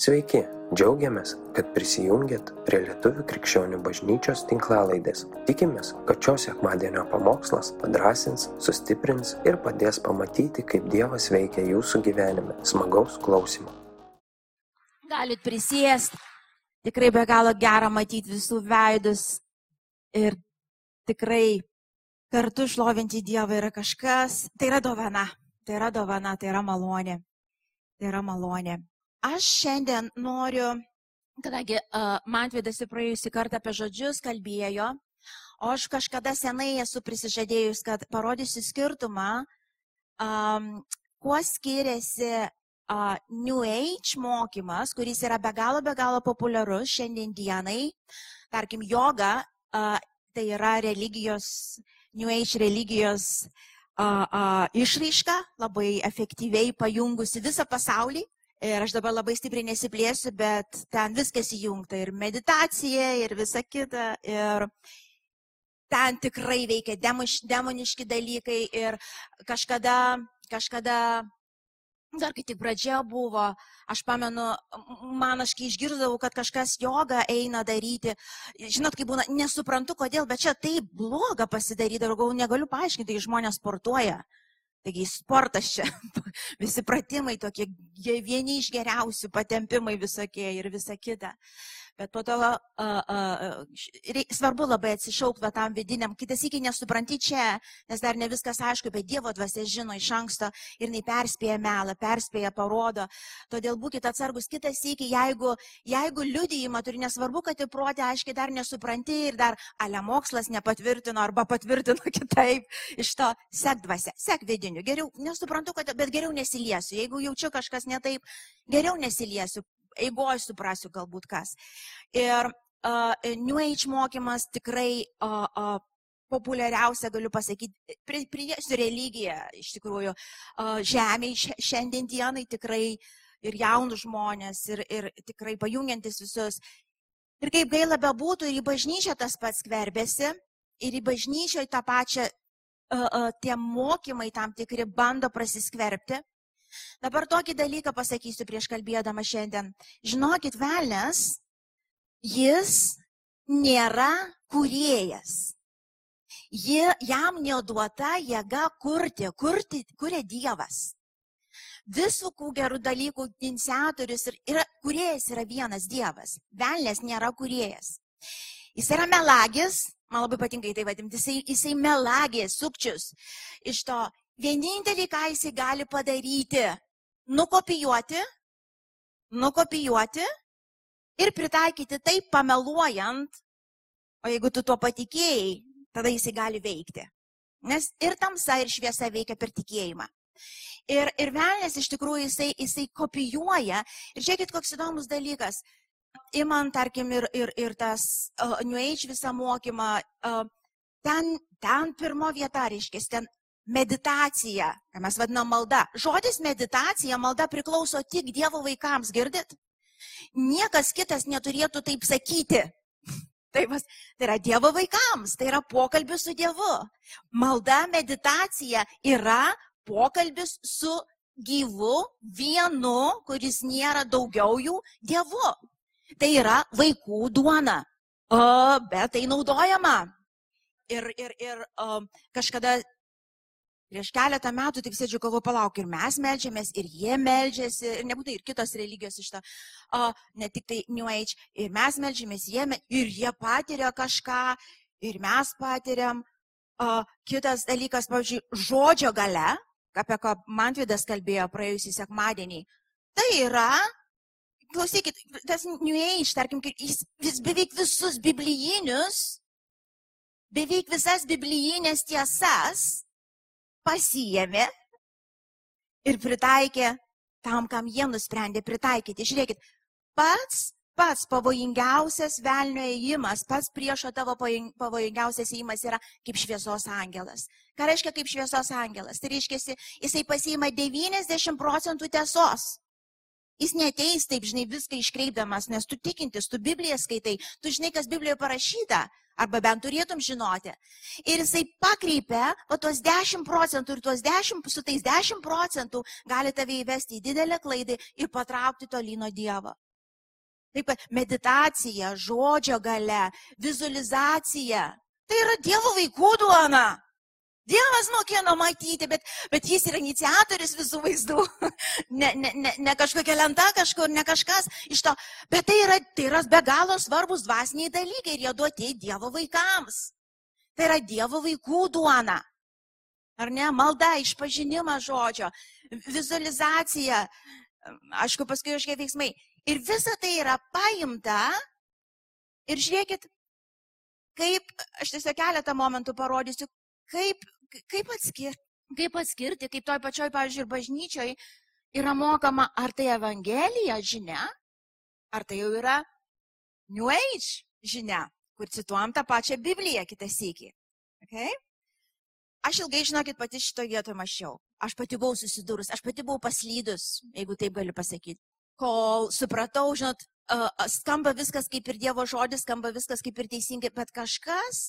Sveiki, džiaugiamės, kad prisijungiat prie Lietuvų krikščionių bažnyčios tinklalaidės. Tikimės, kad šios sekmadienio pamokslas padrasins, sustiprins ir padės pamatyti, kaip Dievas veikia jūsų gyvenime. Smagaus klausimų. Galit prisėsti, tikrai be galo gera matyti visų veidus ir tikrai kartu šlovinti Dievą yra kažkas, tai yra dovana, tai yra dovana, tai yra malonė, tai yra malonė. Aš šiandien noriu, kadangi uh, Mantvidas į praėjusį kartą apie žodžius kalbėjo, o aš kažkada senai esu prisižadėjus, kad parodysiu skirtumą, um, kuo skiriasi uh, New Age mokymas, kuris yra be galo, be galo populiarus šiandien dienai, tarkim, yoga, uh, tai yra religijos, New Age religijos uh, uh, išraiška, labai efektyviai pajungusi visą pasaulį. Ir aš dabar labai stipriai nesiplėsiu, bet ten viskas įjungta ir meditacija, ir visa kita. Ir ten tikrai veikia demoniški dalykai. Ir kažkada, kažkada, dar kai tik pradžia buvo, aš pamenu, man aš kai išgirdavau, kad kažkas jogą eina daryti, žinot, kaip būna, nesuprantu kodėl, bet čia taip bloga pasidarydavau, negaliu paaiškinti, tai žmonės sportuoja. Taigi sportas čia, visi pratimai tokie, vieni iš geriausių patempimai visokie ir visa kita. Bet po to uh, uh, svarbu labai atsišaukti tam vidiniam, kitas iki nesupranti čia, nes dar ne viskas aišku, bet Dievo dvasia žino iš anksto ir jinai perspėja melą, perspėja, parodo. Todėl būkite atsargus kitas iki, jeigu, jeigu liudyjimą turi, nesvarbu, kad į protę aiškiai dar nesupranti ir dar ale mokslas nepatvirtino arba patvirtino kitaip, iš to sek dvasia, sek vidiniu. Geriau, nesuprantu, kad, bet geriau nesiliesiu. Jeigu jaučiu kažkas ne taip, geriau nesiliesiu eigoje suprasiu galbūt kas. Ir uh, New Age mokymas tikrai uh, uh, populiariausia, galiu pasakyti, prie, prieš religiją, iš tikrųjų, uh, žemėje šiandien dienai tikrai ir jaunus žmonės, ir, ir tikrai pajungiantis visus. Ir kaip gaila bebūtų, ir į bažnyčią tas pats skverbėsi, ir į bažnyčią tą pačią uh, uh, tie mokymai tam tikri bando prasiskverbti. Dabar tokį dalyką pasakysiu prieš kalbėdama šiandien. Žinokit, velnės, jis nėra kuriejas. Ji, jam neduota jėga kurti, kurti, kuria Dievas. Visų gerų dalykų iniciatorius ir yra, kuriejas yra vienas Dievas. Velnės nėra kuriejas. Jis yra melagis, man labai patinka tai vadinti, jisai, jisai melagės, sukčius. Iš to vienintelį, ką jisai gali padaryti, nukopijuoti, nukopijuoti ir pritaikyti taip pameluojant, o jeigu tu tuo patikėjai, tada jisai gali veikti. Nes ir tamsa, ir šviesa veikia per tikėjimą. Ir, ir velnės iš tikrųjų jisai, jisai kopijuoja. Ir žiūrėkit, koks įdomus dalykas. Imant, tarkim, ir, ir, ir tas uh, New Age visą mokymą, uh, ten, ten pirmo vieta, reiškia, ten meditacija, ką mes vadinam malda. Žodis meditacija, malda priklauso tik Dievo vaikams, girdit? Niekas kitas neturėtų taip sakyti. Tai, vas, tai yra Dievo vaikams, tai yra pokalbis su Dievu. Malda, meditacija yra pokalbis su gyvu vienu, kuris nėra daugiau jų Dievu. Tai yra vaikų duona. O, bet tai naudojama. Ir, ir, ir o, kažkada Prieš keletą metų tik sėdžiu, galvoju, palauk, ir mes melžiamės, ir jie melžiasi, ir nebūtų ir kitos religijos iš to, o, ne tik tai New Age, ir mes melžiamės, jie, ir jie patiria kažką, ir mes patiriam. O, kitas dalykas, pavyzdžiui, žodžio gale, apie ką Mantvidas kalbėjo praėjusį sekmadienį, tai yra klausykit, tas New Age, tarkim, jis vis, beveik visus biblijinius, beveik visas biblijinės tiesas pasijėmė ir pritaikė tam, kam jie nusprendė pritaikyti. Žiūrėkit, pats, pats pavojingiausias velnio ėjimas, pats priešo tavo pavojingiausias ėjimas yra kaip šviesos angelas. Ką reiškia kaip šviesos angelas? Tai reiškia, jisai pasiima 90 procentų tiesos. Jis neteis taip, žinai, viską iškreipdamas, nes tu tikintis, tu Bibliją skaitai, tu žinai, kas Biblijoje parašyta, arba bent turėtum žinoti. Ir jisai pakreipia, o tuos 10 procentų ir tuos 10, su tais 10 procentų gali tave įvesti į didelę klaidą ir patraukti tolino Dievą. Taip meditacija, žodžio gale, vizualizacija. Tai yra Dievo vaikų duona. Dievas mokino matyti, bet, bet jis yra iniciatorius visų vaizdų. Ne, ne, ne, ne kažkokia lenta kažkur, ne kažkas iš to. Bet tai yra, tai yra be galo svarbus dvasiniai dalykai ir jie duoti Dievo vaikams. Tai yra Dievo vaikų duona. Ar ne? Malda, išpažinimas žodžio, vizualizacija, aišku, paskui kažkokie veiksmai. Ir visa tai yra paimta ir žiūrėkit, kaip, aš tiesiog keletą momentų parodysiu, kaip, kaip, atskirti, kaip atskirti, kaip toj pačioj, pavyzdžiui, ir bažnyčioj yra mokama, ar tai Evangelija žinia, ar tai jau yra New Age žinia, kur cituojam tą pačią Bibliją kitą sėkį. Okay? Aš ilgai, žinokit, pati šito vietoje mačiau. Aš pati buvau susidūrus, aš pati buvau paslydus, jeigu taip galiu pasakyti. Kol supratau, žinot, skamba viskas kaip ir Dievo žodis, skamba viskas kaip ir teisingai, bet kažkas,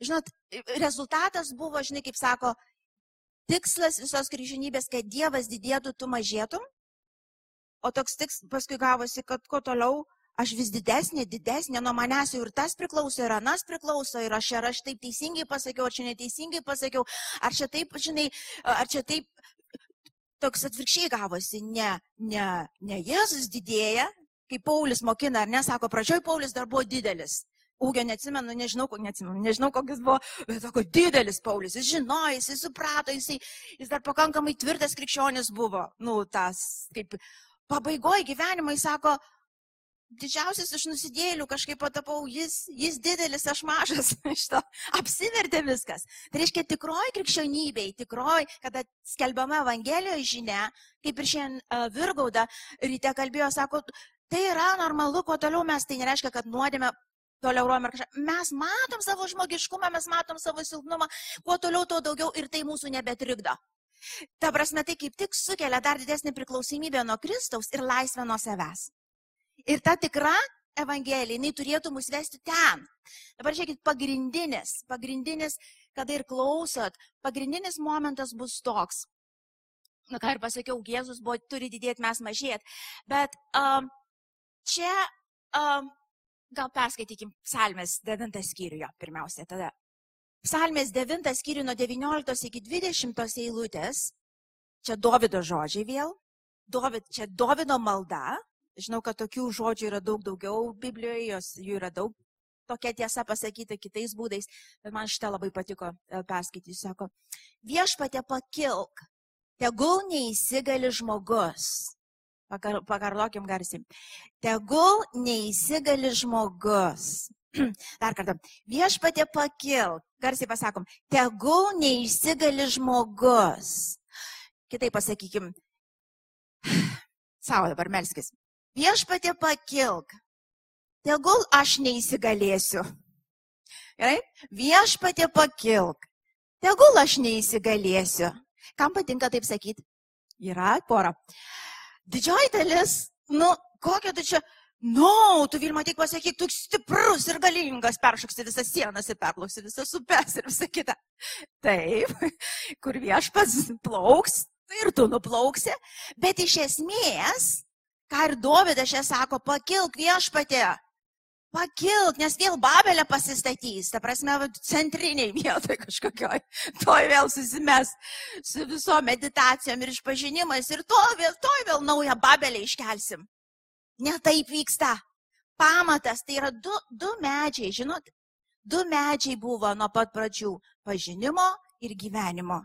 žinot, rezultatas buvo, žinai, kaip sako, tikslas visos kryžinybės, kad Dievas didėtų, tu mažėtum, o toks tiks paskui gavosi, kad kuo toliau aš vis didesnė, didesnė, nuo manęs jau ir tas priklauso, ir anas priklauso, ir aš, ar aš taip teisingai pasakiau, ar čia neteisingai pasakiau, ar čia taip, žinai, ar čia taip, toks atvirkščiai gavosi, ne, ne, ne Jėzus didėja, kaip Paulius mokina, ar ne, sako, pradžioj Paulius dar buvo didelis. Ūgio neatsimenu, nežinau, neatsimenu, nežinau, kokias buvo, bet sako, didelis Paulius, jis žinojo, jis suprato, jis, jis dar pakankamai tvirtas krikščionis buvo, nu, tas, kaip pabaigoje gyvenimo, jis sako, didžiausias iš nusidėlių kažkaip patapau, jis, jis didelis, aš mažas, iš to apsivertė viskas. Tai reiškia tikroji krikščionybei, tikroji, kada skelbiama Evangelijoje žinia, kaip ir šiandien uh, Virgauda ryte kalbėjo, sako, tai yra normalu, kuo toliau mes, tai nereiškia, kad nuodėme toleruojam ar kažką. Mes matom savo žmogiškumą, mes matom savo silpnumą, kuo toliau, tuo daugiau ir tai mūsų nebetrikdo. Ta prasme, tai kaip tik sukelia dar didesnį priklausomybę nuo Kristaus ir laisvę nuo savęs. Ir ta tikra Evangelija, jinai turėtų mus vesti ten. Dabar žiūrėkit, pagrindinis, pagrindinis, kada ir klausot, pagrindinis momentas bus toks. Na ką ir pasakiau, Jėzus buvo, turi didėti, mes mažėti. Bet um, čia um, gal perskaitykim psalmės 9 skyrių, jo, pirmiausia, tada. Psalmės 9 skyrių nuo 19 iki 20 eilutės, čia Davido žodžiai vėl, Dovid, čia Davido malda, Žinau, kad tokių žodžių yra daug daugiau Biblijoje, jos jų yra daug tokia tiesa pasakyta kitais būdais, bet man šitą labai patiko e, perskaityti. Sako, viešpatė pakilk, tegul neįsigali žmogus. Pakar, pakartokim garsiai. Tegul neįsigali žmogus. Dar kartą. Viešpatė pakilk. Garsiai pasakom. Tegul neįsigali žmogus. Kitaip pasakykim. Savo dabar melskis. Viešpatė pakilk, tegul aš neįsigalėsiu. Gerai? Viešpatė pakilk, tegul aš neįsigalėsiu. Kam patinka taip sakyti? Yra pora. Didžioji dalis, nu, kokia tu čia, no, tu Vilma tik pasakyk, tu stiprus ir galingas, peršoksi visas sienas ir perplauksi visas upes ir visą kitą. Taip, kur viešpas plauks, tai ir tu nuplauksi, bet iš esmės Ką ir Dovydas čia sako, pakilk viešpatė, pakilk, nes vėl Babelė pasistatys, ta prasme, centriniai vietoje kažkokioj, toj vėl susimes su viso meditacijom ir išpažinimais ir to vėl, to vėl naują Babelę iškelsim. Ne taip vyksta. Pamatas tai yra du, du medžiai, žinot, du medžiai buvo nuo pat pradžių - pažinimo ir gyvenimo.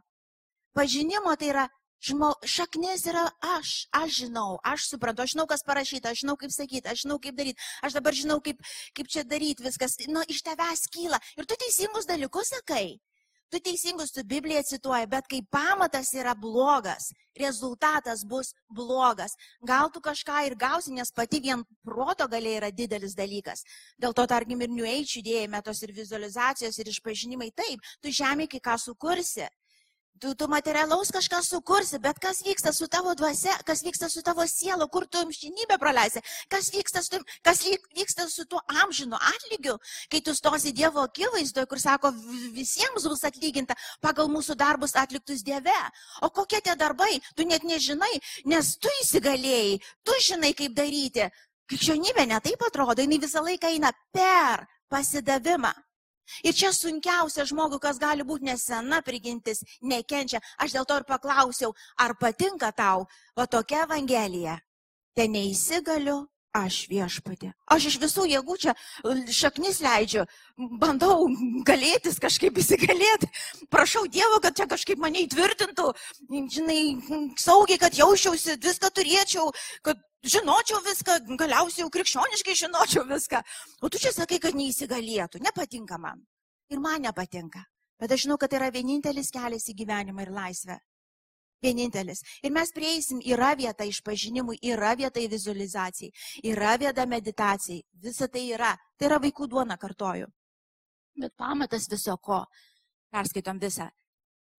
Pažinimo tai yra Žmo, šaknis yra aš, aš žinau, aš suprantu, aš žinau, kas parašyta, aš žinau, kaip sakyti, aš žinau, kaip daryti, aš dabar žinau, kaip, kaip čia daryti, viskas, nu, iš tavęs kyla. Ir tu teisingus dalykus sakai, tu teisingus, tu Bibliją cituoji, bet kai pamatas yra blogas, rezultatas bus blogas. Gal tu kažką ir gausi, nes pati vien proto galia yra didelis dalykas. Dėl to, tarkim, ir New Age judėjime tos ir vizualizacijos, ir išpažinimai, taip, tu žemė kai ką sukursi tu, tu materialaus kažką sukursi, bet kas vyksta su tavo dvasia, kas vyksta su tavo siela, kur tu amžinybę praleisi, kas vyksta su, kas vyksta su tuo amžinu atlygiu, kai tu stosi Dievo akivaizdoje, kur sako, visiems bus atlyginta pagal mūsų darbus atliktus Dieve. O kokie tie darbai, tu net nežinai, nes tu įsigalėjai, tu žinai, kaip daryti. Krikščionybė netaip atrodo, jinai visą laiką eina per pasidavimą. Ir čia sunkiausia žmogui, kas gali būti nesena prigintis, nekenčia. Aš dėl to ir paklausiau, ar patinka tau va tokia evangelija. Ten neįsigaliu, aš viešpatė. Aš iš visų jėgų čia šaknis leidžiu, bandau galėtis kažkaip įsigalėti. Prašau Dievo, kad čia kažkaip mane įtvirtintų, žinai, saugiai, kad jausčiausi, viską turėčiau, kad žinočiau viską, galiausiai jau krikščioniškai žinočiau viską. O tu čia sakai, kad neįsigalėtų, nepatinka man. Ir man nepatinka. Bet aš žinau, kad tai yra vienintelis kelias į gyvenimą ir laisvę. Vienintelis. Ir mes prieisim, yra vieta išpažinimui, yra vieta vizualizacijai, yra vieta meditacijai. Visa tai yra. Tai yra vaikų duona, kartoju. Bet pamatas viso ko. Perskaitom visą.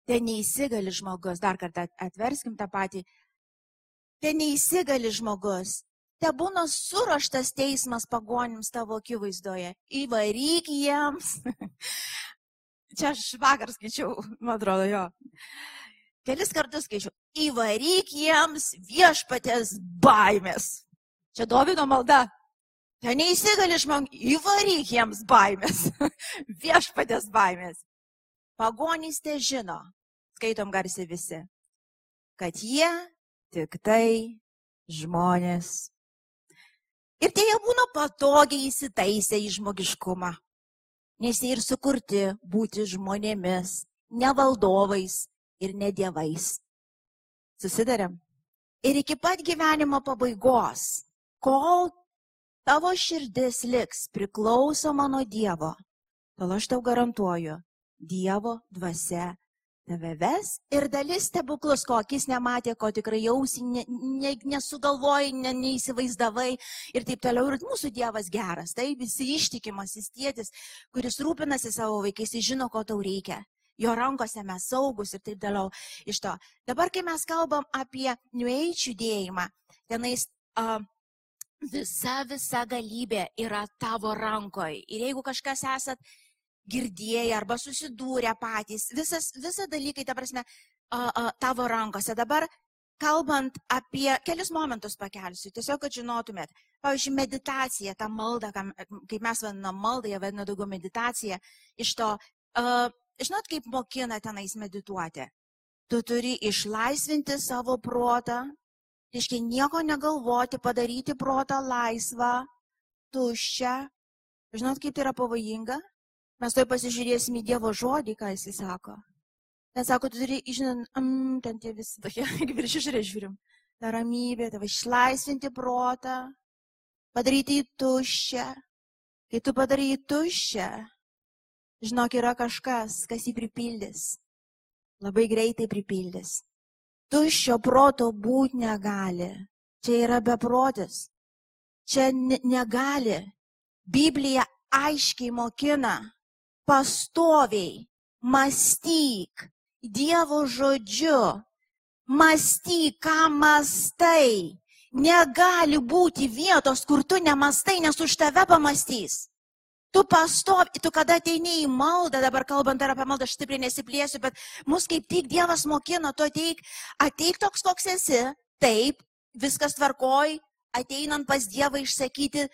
Ten neįsigali žmogus, dar kartą atverskim tą patį te neįsigali žmogus. Te būna suraštas teismas pagonims tavo akivaizdoje. Įvaryk jiems. Čia aš vakar skaičiau, man atrodo, jo. Kelis kartus skaičiau. Įvaryk jiems viešpatės baimės. Čia Dovido malda. Ten neįsigali žmogus. Įvaryk jiems baimės. viešpatės baimės. Pagonys te žino. Skaitom garsiai visi. Kad jie tik tai žmonės. Ir tie jie būna patogiai įsitaisę į žmogiškumą, nes jie ir sukurti būti žmonėmis, ne valdovais ir ne dievais. Susidarėm. Ir iki pat gyvenimo pabaigos, kol tavo širdis liks priklausoma nuo Dievo, tol aš tau garantuoju, Dievo dvasia tave ves ir dalis stebuklus, ko akis nematė, ko tikrai jausi, ne, ne, nesugalvojai, ne, neįsivaizdavai ir taip toliau. Ir mūsų Dievas geras, tai visi ištikimas, jis tėtis, kuris rūpinasi savo vaikais, jis žino, ko tau reikia. Jo rankose mes saugus ir taip toliau iš to. Dabar, kai mes kalbam apie New Age judėjimą, tenais uh, visa, visa galybė yra tavo rankoje. Ir jeigu kažkas esat girdėję arba susidūrę patys, visas, visa dalykai, ta prasme, tavo rankose. Dabar kalbant apie kelius momentus pakelsiu, tiesiog, kad žinotumėt. Pavyzdžiui, meditacija, ta malda, kaip mes vadinam maldą, jie vadina daugiau meditaciją, iš to, uh, žinot, kaip mokina tenais medituoti. Tu turi išlaisvinti savo protą, reiškia nieko negalvoti, padaryti protą laisvą, tuščią. Žinot, kaip tai yra pavojinga? Mes toj pasižiūrėsim į Dievo žodį, ką jisai sako. Ten sako, tu turi, žinot, mm, ten tie visi tokie, kaip ir išorės žiūrim. Ta ramybė, tavo išlaisvinti protą, padaryti į tuščią. Kai tu padarai į tuščią, žinok, yra kažkas, kas jį pripildys. Labai greitai pripildys. Tuščio proto būti negali. Čia yra beprotis. Čia negali. Biblija aiškiai mokina, pastoviai mąstyk Dievo žodžiu, mąstyk, ką mastai. Negali būti vietos, kur tu nemastai, nes už tave pamastys. Tu pastovi, tu kada ateini į maldą, dabar kalbant ar apie maldą, aš stipriai nesiplėsiu, bet mus kaip tik Dievas mokino, tu ateik, ateik toks, koks esi, taip, viskas tvarkoj, ateinant pas Dievą išsakyti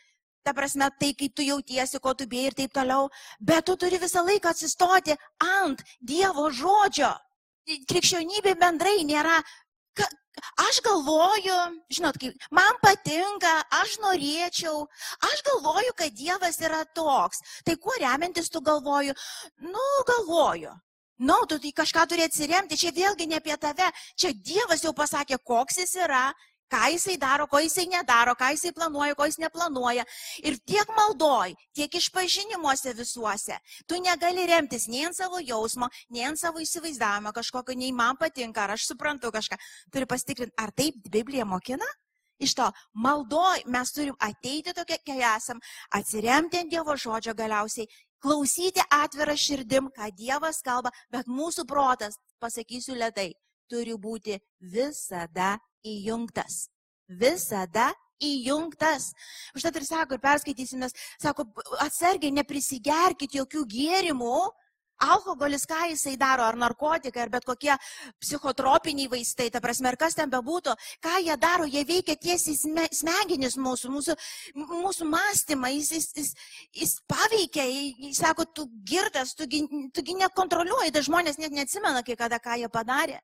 ta prasme, tai kaip tu jautiesi, ko tu bijai ir taip toliau, bet tu turi visą laiką atsistoti ant Dievo žodžio. Krikščionybė bendrai nėra, ka, aš galvoju, žinot, kaip, man patinka, aš norėčiau, aš galvoju, kad Dievas yra toks. Tai kuo remiantis tu galvoju? Nu, galvoju. Na, nu, tu tai kažką turi atsiremti, čia vėlgi ne apie tave, čia Dievas jau pasakė, koks jis yra, ką jisai daro, ko jisai nedaro, ką jisai planuoja, ko jis neplanuoja. Ir tiek maldoj, tiek išpažinimuose visuose, tu negali remtis nei ant savo jausmo, nei ant savo įsivaizdavimo kažkokio, nei man patinka, ar aš suprantu kažką. Turi pasitikrinti, ar taip Biblija mokina? Iš to maldoj mes turim ateiti tokie, kai esam, atsiremti ant Dievo žodžio galiausiai, klausyti atvirą širdim, ką Dievas kalba, bet mūsų protas, pasakysiu lietai, turi būti visada įjungtas. Visada įjungtas. Užtat ir sako, ir perskaitysimės, sako, atsargiai neprisigerkite jokių gėrimų, alkoholis, ką jisai daro, ar narkotikai, ar bet kokie psichotropiniai vaistai, ta prasme, ar kas ten bebūtų, ką jie daro, jie veikia tiesiai smegenis mūsų, mūsų, mūsų mąstymą, jis, jis, jis, jis paveikia, jis sako, tu girtas, tugi tu nekontroliuoji, tai žmonės net neatsimena, kai kada ką jie padarė.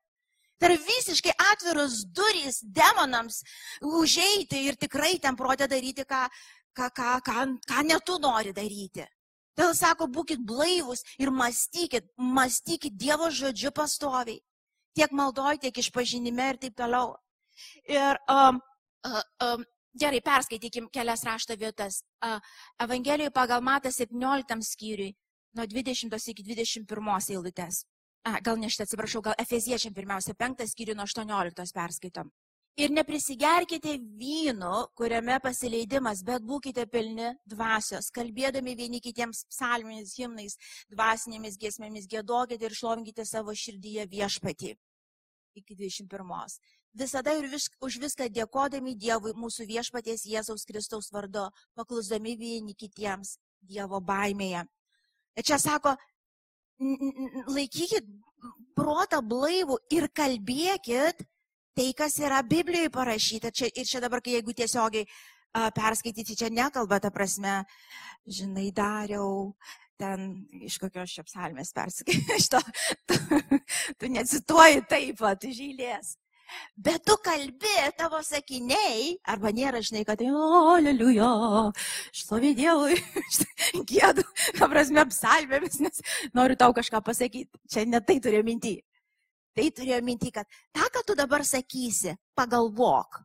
Tai yra visiškai atviros durys demonams užeiti ir tikrai ten prodė daryti, ką, ką, ką, ką, ką netu nori daryti. Todėl sako, būkite blaivus ir mąstykit, mąstykit Dievo žodžiu pastoviai. Tiek maldoj, tiek išpažinime ir taip toliau. Ir um, uh, um, gerai, perskaitykim kelias rašto vietas. Uh, Evangelijoje pagal Matą 17 skyriui, nuo 20 iki 21 eilutės. A, gal ne šitą atsiprašau, gal Efeziečiam pirmiausia, 5 skyriui nuo 18 perskaitom. Ir neprisigerkite vynu, kuriame pasileidimas, bet būkite pilni dvasios, kalbėdami vieni kitiems psalmėmis, himnais, dvasinėmis giesmėmis, gėdokite ir šlovinkite savo širdyje viešpatį. Iki 21. Visada ir vis, už viską dėkodami Dievui mūsų viešpaties Jėzaus Kristaus vardu, paklusdami vieni kitiems Dievo baimėje. Ir čia sako, laikykit protą blaivų ir kalbėkit tai, kas yra Biblijoje parašyta. Čia, ir čia dabar, kai jeigu tiesiogiai a, perskaityti, čia nekalba, ta prasme, žinai, dariau, ten iš kokios čia psalmės perskaitai, iš to, tu, tu necituoji taip, va, tu žylės. Bet tu kalbi, tavo sakiniai, arba nėra, žinai, kad o, liuliujo, šlovė Dievui, gėdu, ta prasme, psalmėmis, nes noriu tau kažką pasakyti. Čia ne tai turiu minti. Tai turėjo minti, kad tą, ką tu dabar sakysi, pagalvok,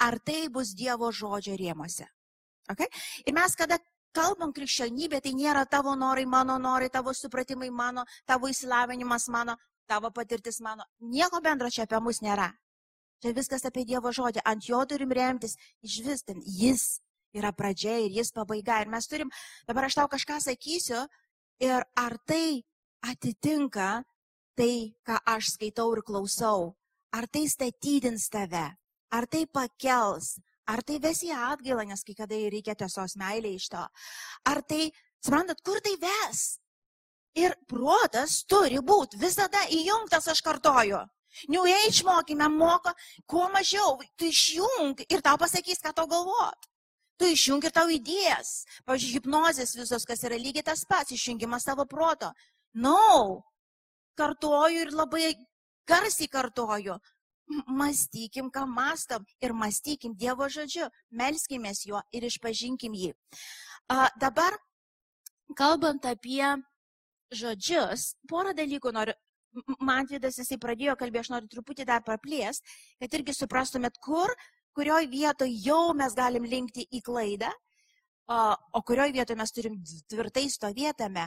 ar tai bus Dievo žodžio rėmose. Okay? Ir mes, kada kalbam krikščionybė, tai nėra tavo norai, mano norai, tavo supratimai mano, tavo įsilavinimas mano, tavo patirtis mano. Nieko bendro čia apie mus nėra. Čia viskas apie Dievo žodį. Ant jo turim remtis. Iš vis ten jis yra pradžia ir jis pabaiga. Ir mes turim, dabar aš tau kažką sakysiu ir ar tai atitinka tai, ką aš skaitau ir klausau, ar tai statydins tave, ar tai pakels, ar tai ves į atgailą, nes kai kada reikia tiesos meilė iš to, ar tai, suprantat, kur tai ves. Ir protas turi būti visada įjungtas, aš kartoju. New Age mokime moko, kuo mažiau, tu išjung ir tau pasakys, ką tau galvot. Tu išjung ir tau idėjas. Pavyzdžiui, hipnozės visos, kas yra lygiai tas pats, išjungimas savo proto. No, kartoju ir labai garsiai kartoju. Mąstykim, ką mastam ir mąstykim Dievo žodžiu, melskimės juo ir išpažinkim jį. A, dabar, kalbant apie žodžius, porą dalykų noriu. Man vidas jisai pradėjo kalbėti, aš noriu truputį dar praplės, kad irgi suprastumėt, kur, kurioj vietoje jau mes galim linkti į klaidą, o kurioj vietoje mes turim tvirtai stovėtame.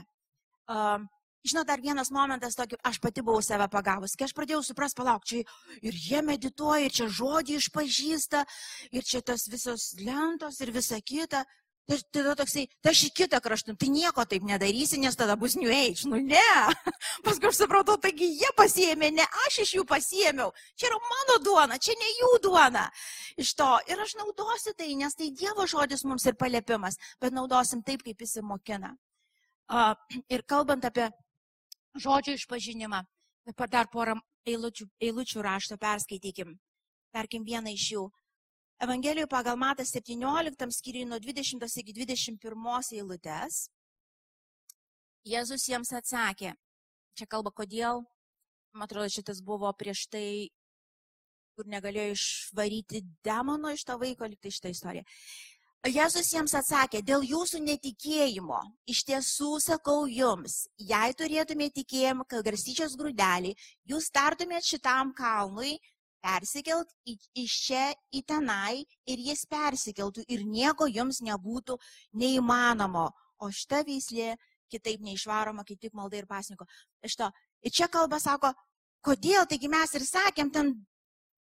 Žinot, dar vienas momentas, tokį, aš pati buvau save pagavus, kai aš pradėjau suprasti, palauk, čia ir jie medituoja, ir čia žodį išpažįsta, ir čia tas visos lentos ir visa kita. Tai tada toksai, tai aš į kitą kraštą, tai nieko taip nedarysi, nes tada bus New Age. Nu ne. Paskui aš supratau, taigi jie pasiemė, ne aš iš jų pasiemiau. Čia yra mano duona, čia ne jų duona. Iš to. Ir aš naudosiu tai, nes tai Dievo žodis mums ir paliepimas, bet naudosim taip, kaip jis įmokina. Ir kalbant apie žodžio išpažinimą. Dabar dar porą eilučių, eilučių rašto perskaitykim. Tarkim vieną iš jų. Evangelijoje pagal Matą 17 skyriui nuo 20 iki 21 eilutės. Jėzus jiems atsakė. Čia kalba kodėl. Man atrodo, šitas buvo prieš tai, kur negalėjo išvaryti demono iš to vaiko, liktai šitą istoriją. Jėzus jiems atsakė, dėl jūsų netikėjimo, iš tiesų sakau jums, jei turėtumėte tikėjimą, kad garstyčios grūdelį, jūs tartumėte šitam kalnui, persikelt iš čia į tenai ir jis persikeltų ir nieko jums nebūtų neįmanomo. O šita veislė kitaip neišvaroma, kaip tik maldai ir pasniko. Iš to. Ir čia kalba sako, kodėl, taigi mes ir sakėm, ten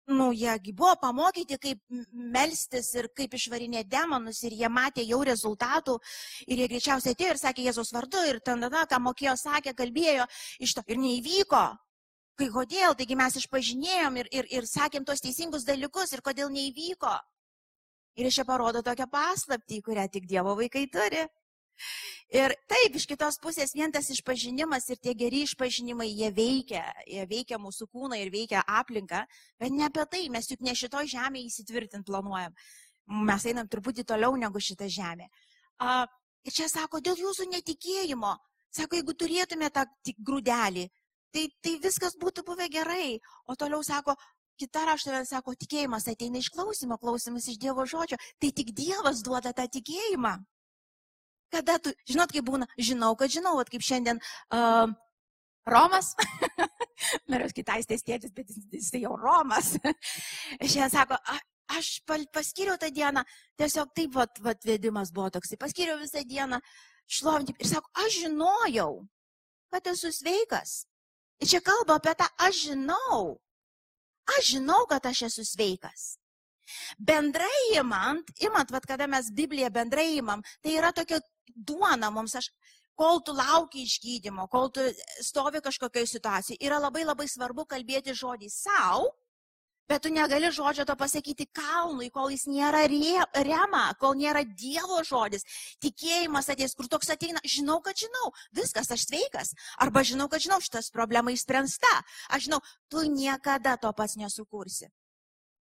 nu, jiegi buvo pamokyti, kaip melstis ir kaip išvarinėti demonus ir jie matė jau rezultatų ir jie greičiausiai atėjo ir sakė Jėzaus vardu ir ten tada, ką mokėjo, sakė, kalbėjo iš to ir neįvyko. Kai kodėl, taigi mes išpažinėjom ir, ir, ir sakėm tos teisingus dalykus ir kodėl neįvyko. Ir iš čia parodo tokią paslaptį, kurią tik Dievo vaikai turi. Ir taip, iš kitos pusės vien tas išpažinimas ir tie geri išpažinimai, jie veikia, jie veikia mūsų kūną ir veikia aplinką, bet ne apie tai, mes juk ne šitoj žemėje įsitvirtinti planuojam. Mes einam truputį toliau negu šitą žemę. A, ir čia sako, dėl jūsų netikėjimo, sako, jeigu turėtume tą grūdelį, tai, tai viskas būtų buvę gerai. O toliau sako, kita raštovė sako, tikėjimas ateina iš klausimo, klausimas iš Dievo žodžio, tai tik Dievas duoda tą tikėjimą. Kada tu, žinot, kaip būna, žinau, kad žinau, at kaip šiandien uh, Romas, norėjau kitais tėtis, bet jis, jis jau Romas. Šiandien sako, a, aš paskiriau tą dieną, tiesiog taip vat, vat vedimas buvo toksai, paskiriau visą dieną šlovinti ir sako, aš žinojau, kad esu sveikas. Ir čia kalba apie tą, aš žinau, aš žinau, kad aš esu sveikas. Bendrai imant, imant, vad kada mes Bibliją bendrai imam, tai yra tokia duona mums, aš, kol tu lauki išgydymo, kol tu stovi kažkokioje situacijoje, yra labai labai svarbu kalbėti žodį savo, bet tu negali žodžio to pasakyti kalnui, kol jis nėra rema, kol nėra Dievo žodis. Tikėjimas ateis, kur toks ateina, žinau, kad žinau, viskas, aš sveikas. Arba žinau, kad žinau, šitas problema išspręsta. Aš žinau, tu niekada to pats nesukursi.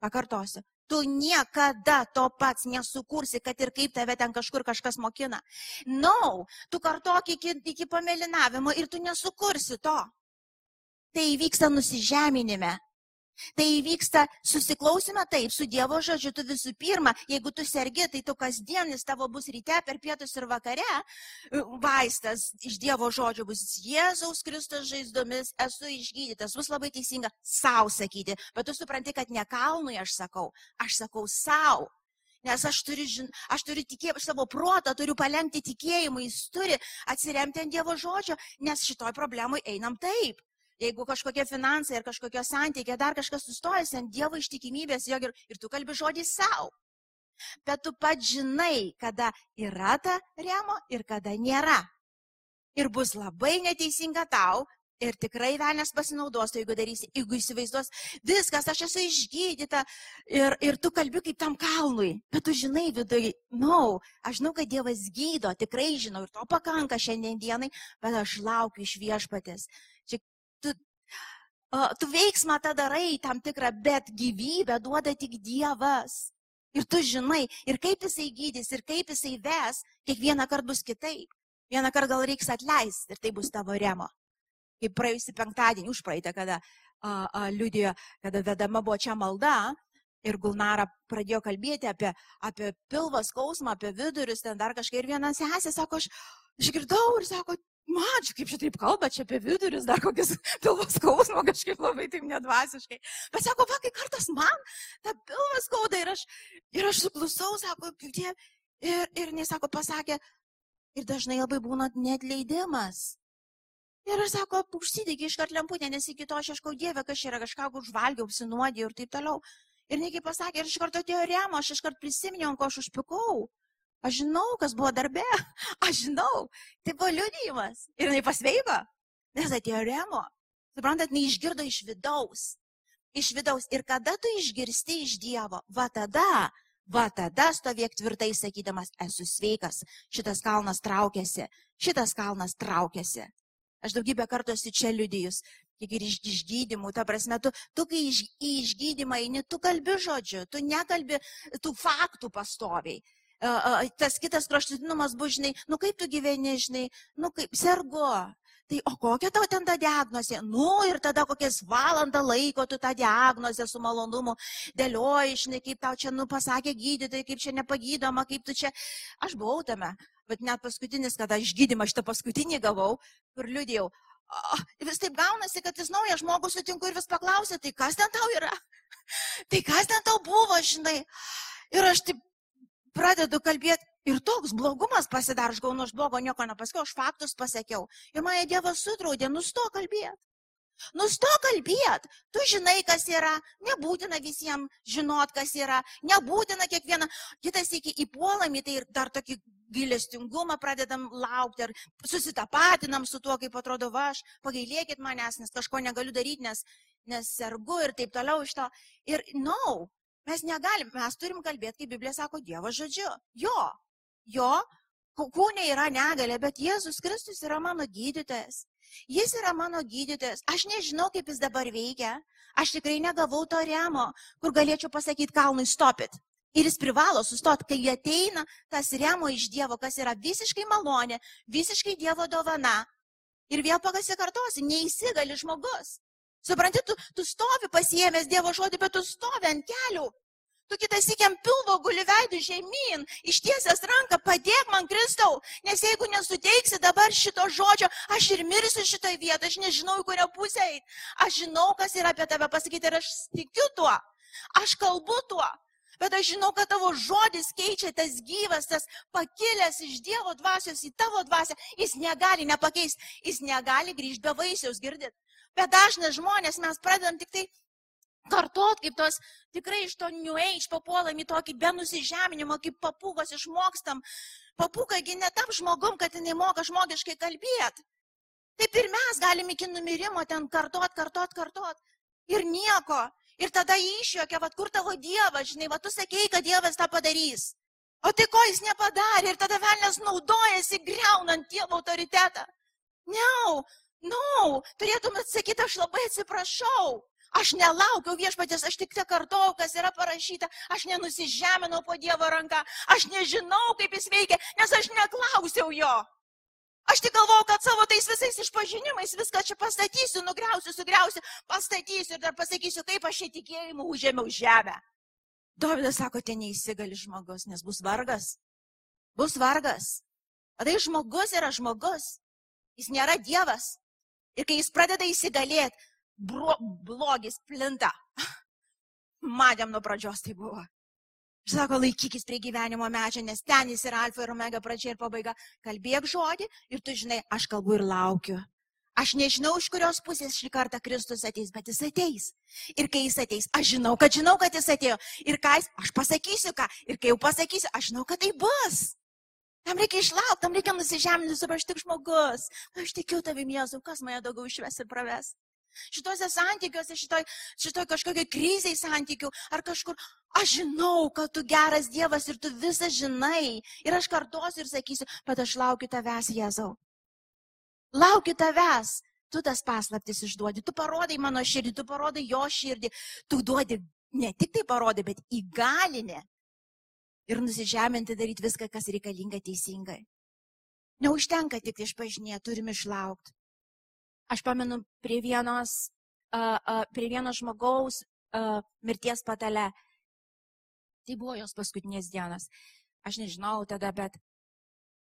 Pakartosiu, tu niekada to pats nesukursi, kad ir kaip tave ten kažkur kažkas mokina. No, tu kartok iki, iki pamelinavimo ir tu nesukursi to. Tai įvyksta nusižeminime, Tai įvyksta susiklausime taip, su Dievo žodžiu tu visų pirma, jeigu tu sergi, tai tu kasdienis tavo bus ryte, per pietus ir vakare, vaistas iš Dievo žodžio bus Jėzaus Kristus žaizdomis, esu išgydytas, bus labai teisinga savo sakyti, bet tu supranti, kad ne kalnui aš sakau, aš sakau savo. Nes aš turiu, žin, aš turiu tikėjimą, savo protą turiu palemti tikėjimui, jis turi atsiremti ant Dievo žodžio, nes šitoj problemai einam taip. Jeigu kažkokie finansai ar kažkokie santykiai, dar kažkas sustojasi ant Dievo ištikimybės, jo ir, ir tu kalbi žodį savo. Bet tu pat žinai, kada yra ta remo ir kada nėra. Ir bus labai neteisinga tau, ir tikrai velnės pasinaudos, tai jeigu darysi, jeigu įsivaizduos, viskas, aš esu išgydyta ir, ir tu kalbi kaip tam kalnui, bet tu žinai viduje, na, no, aš žinau, kad Dievas gydo, tikrai žinau ir to pakanka šiandien dienai, bet aš laukiu iš viešpatės tu veiksmą tą darai tam tikrą, bet gyvybę duoda tik Dievas. Ir tu žinai, ir kaip jisai gydys, ir kaip jisai ves, kiekvieną kartą bus kitaip. Vieną kartą gal reiks atleisti ir tai bus tavo remo. Kaip praėjusį penktadienį, už praeitą, kada a, a, liudijo, kada vedama buvo čia malda, ir Gulnara pradėjo kalbėti apie, apie pilvą skausmą, apie vidurius, ten dar kažkaip. Ir viena sesė sako, aš išgirdau ir sako, man, čia kaip čia taip kalba, čia apie vidurius, dar kokius pilvas skausmo, kažkaip labai taip nedvasiškai. Bet sako, va, kai kartas man tą pilvą skauda ir aš, ir aš suklusau, sako, tie, ir, ir nesako, pasakė, ir dažnai labai būna net leidimas. Ir aš sako, užsidegi iškart lemputę, nes iki to aš ieškau Dievę, kas yra kažką užvalgiau, apsinuodėjau ir taip toliau. Ir negi pasakė, ir iš karto atėjo remo, aš iš karto prisiminiau, ko aš užpikau. Aš žinau, kas buvo darbe. Aš žinau. Tai buvo liudijimas. Ir jinai pasveiko. Nes atėjo remo. Suprantat, neišgirdo iš vidaus. Iš vidaus. Ir kada tu išgirsti iš Dievo, va tada, va tada stovėk tvirtai sakydamas, esu sveikas, šitas kalnas traukiasi, šitas kalnas traukiasi. Aš daugybę kartų esu čia liudijus, kiek ir iš išgydymų, ta prasme, tu, tu kai iš, į išgydymą eini, tu kalbi žodžiu, tu nekalbi tų faktų pastoviai tas kitas kraštutinumas bus, žinai, nu kaip tu gyveni, žinai, nu kaip sergu. Tai o kokia tau ten ta diagnozė? Nu ir tada kokias valandą laiko tu tą diagnozę su malonumu dėlioji, žinai, kaip tau čia, nu, pasakė gydytojai, kaip čia nepagydoma, kaip tu čia. Aš buvau tame, bet net paskutinis, kada aš gydymą šitą paskutinį gavau, kur liūdėjau, vis taip gaunasi, kad vis naują žmogų sutinku ir vis paklausė, tai kas ten tau yra? Tai kas ten tau buvo, žinai? Ir aš taip pradedu kalbėti ir toks blogumas pasidaro, aš gaunu, aš blogo nieko nepasakiau, aš faktus pasakiau. Ir mane Dievas sudraudė, nusto kalbėti. Nustok kalbėt, tu žinai, kas yra, nebūtina visiems žinot, kas yra, nebūtina kiekvieną, kitas iki įpuolam į tai ir dar tokį gailestingumą pradedam laukti ir susitapatinam su tuo, kaip atrodo va, aš, pagailėkit manęs, nes kažko negaliu daryti, nes, nes sergu ir taip toliau iš to. Ir, na, no, mes negalim, mes turim kalbėti, kaip Biblija sako, Dievo žodžiu. Jo, jo, kūnė yra negalė, bet Jėzus Kristus yra mano gydytojas. Jis yra mano gydytojas. Aš nežinau, kaip jis dabar veikia. Aš tikrai negavau to remo, kur galėčiau pasakyti kalnui stopit. Ir jis privalo sustoti, kai ateina tas remo iš Dievo, kas yra visiškai malonė, visiškai Dievo dovana. Ir vėl pakasikartosi, neįsigali žmogus. Supranti, tu, tu stovi pasiemęs Dievo žodį, bet tu stovi ant kelių. Tu kitas įkiam pilvo guli veidų žemyn, ištiesęs ranką, padėk man Kristau, nes jeigu nesuteiksi dabar šito žodžio, aš ir mirsiu šitoje vietoje, aš nežinau, į kurią pusę eiti. Aš žinau, kas yra apie tave pasakyti ir aš tikiu tuo, aš kalbu tuo. Bet aš žinau, kad tavo žodis keičia tas gyvas, tas pakilęs iš Dievo dvasios į tavo dvasę. Jis negali nepakeisti, jis negali grįžti be vaisiaus, girdit. Bet dažnai žmonės mes pradedam tik tai kartot, kaip tos tikrai iš to New Age papuolam į tokį be nusižeminimo, kaip papūgos išmokstam. Papūgagi netap žmogum, kad jinai moka žmogiškai kalbėti. Taip ir mes galim iki numirimo ten kartot, kartot, kartot. Ir nieko. Ir tada išjokia, vad kur tavo Dievas, žinai, vad tu sakei, kad Dievas tą padarys. O tai ko jis nepadarė ir tada velnės naudojasi greunant Dievo autoritetą. Ne, no, no, turėtumėt sakyti, aš labai atsiprašau. Aš nelaukiau viešpatės, aš tik te kartau, kas yra parašyta, aš nenusižeminau po Dievo ranką, aš nežinau, kaip jis veikia, nes aš neklausiau jo. Aš tik galvojau, kad savo tais visais išpažinimais viską čia pastatysiu, nugriausiu, sugriausiu, pastatysiu ir dar pasakysiu, kaip aš įtikėjimu užėmiau žemę. Dovydas sako, ten neįsigali žmogus, nes bus vargas. Bus vargas. Tai žmogus yra žmogus. Jis nėra Dievas. Ir kai jis pradeda įsigalėti, blogis plinta. Matėm nuo pradžios tai buvo. Sako, laikykis prie gyvenimo medžio, nes ten jis yra alfa ir omega pradžia ir pabaiga. Kalbėk žodį ir tu žinai, aš kalbu ir laukiu. Aš nežinau, iš kurios pusės šį kartą Kristus ateis, bet jis ateis. Ir kai jis ateis, aš žinau, kad žinau, kad jis atėjo. Ir ką jis, aš pasakysiu ką. Ir kai jau pasakysiu, aš žinau, kad tai bus. Tam reikia išlaukti, tam reikia nusižeminti, aš tik žmogus. Aš tikiu tavim, Jėzau, kas mane daugiau išves ir praves. Šituose santykiuose, šitoj, šitoj kažkokiai kriziai santykių ar kažkur, aš žinau, kad tu geras Dievas ir tu visą žinai. Ir aš kartuosiu ir sakysiu, bet aš laukiu tavęs, Jėzau. Laukiu tavęs. Tu tas paslaptis išduodi, tu parodai mano širdį, tu parodai jo širdį, tu duodi ne tik tai parodai, bet įgalinė. Ir nusižeminti daryti viską, kas reikalinga teisingai. Neužtenka tik išpažinė, turim išlaukti. Aš pamenu prie, vienos, uh, uh, prie vieno žmogaus uh, mirties patale. Tai buvo jos paskutinės dienos. Aš nežinau tada, bet.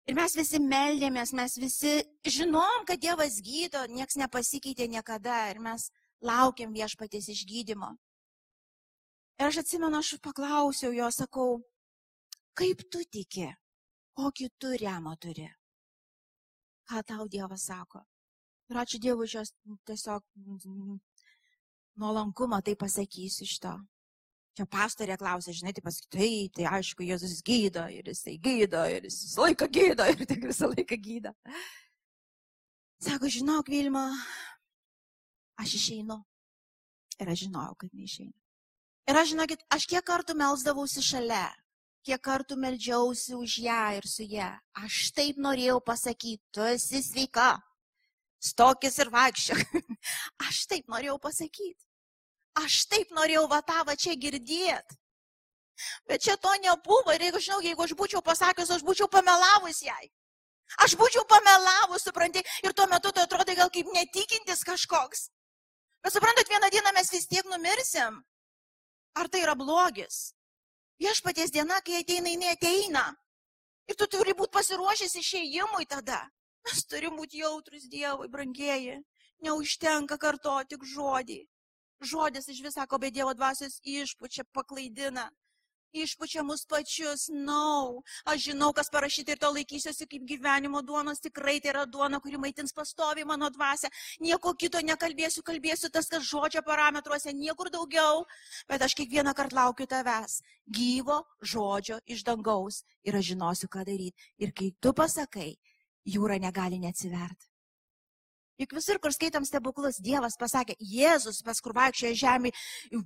Ir mes visi meldėmės, mes visi žinom, kad Dievas gydo, nieks nepasikeitė niekada ir mes laukiam viešpatės išgydymo. Ir aš atsimenu, aš paklausiau jo, sakau, kaip tu tiki, kokį tu remą turi? Ką tau Dievas sako? Ir ačiū Dievui, šios tiesiog nuolankumą tai pasakysiu iš to. Čia pastorė klausė, žinai, tai pasakytai, tai, tai aišku, Jėzus gydo ir jisai gydo ir jis visą laiką gydo ir tik visą laiką gydo. Sako, žinok, Vilma, aš išeinu. Ir aš žinojau, kad neišeinu. Ir aš žinokit, aš kiek kartų melsdavausi šalia, kiek kartų meldžiausi už ją ir su ją. Aš taip norėjau pasakyti, tu esi sveika, stokis ir vaikščiok. Aš taip norėjau pasakyti. Aš taip norėjau vatavą čia girdėti. Bet čia to nebuvo ir jeigu žinau, jeigu aš būčiau pasakius, aš būčiau pamelavus jai. Aš būčiau pamelavus, supranti, ir tuo metu tai atrodo gal kaip netikintis kažkoks. Bet suprantat, vieną dieną mes vis tiek numirsim. Ar tai yra blogis? Viešpaties diena, kai ateina, jinai ateina. Ir tu turi būti pasiruošęs išėjimui tada. Mes turim būti jautrus Dievui, brangieji. Neužtenka kartoti tik žodį. Žodis iš visako be Dievo dvasios išpučia, paklaidina. Išpučia mus pačius. Na, no. aš žinau, kas parašyta ir to laikysiuosi kaip gyvenimo duonos, tikrai tai yra duona, kuri maitins pastovi mano dvasia. Nieko kito nekalbėsiu, kalbėsiu tas, kas žodžio parametruose, niekur daugiau. Bet aš kiekvieną kartą laukiu tavęs, gyvo žodžio iš dangaus ir aš žinosiu, ką daryti. Ir kai tu pasakai, jūra negali neatsiverti. Juk visur, kur skaitom stebuklus, Dievas pasakė, Jėzus, pas kur vaikščioja žemė,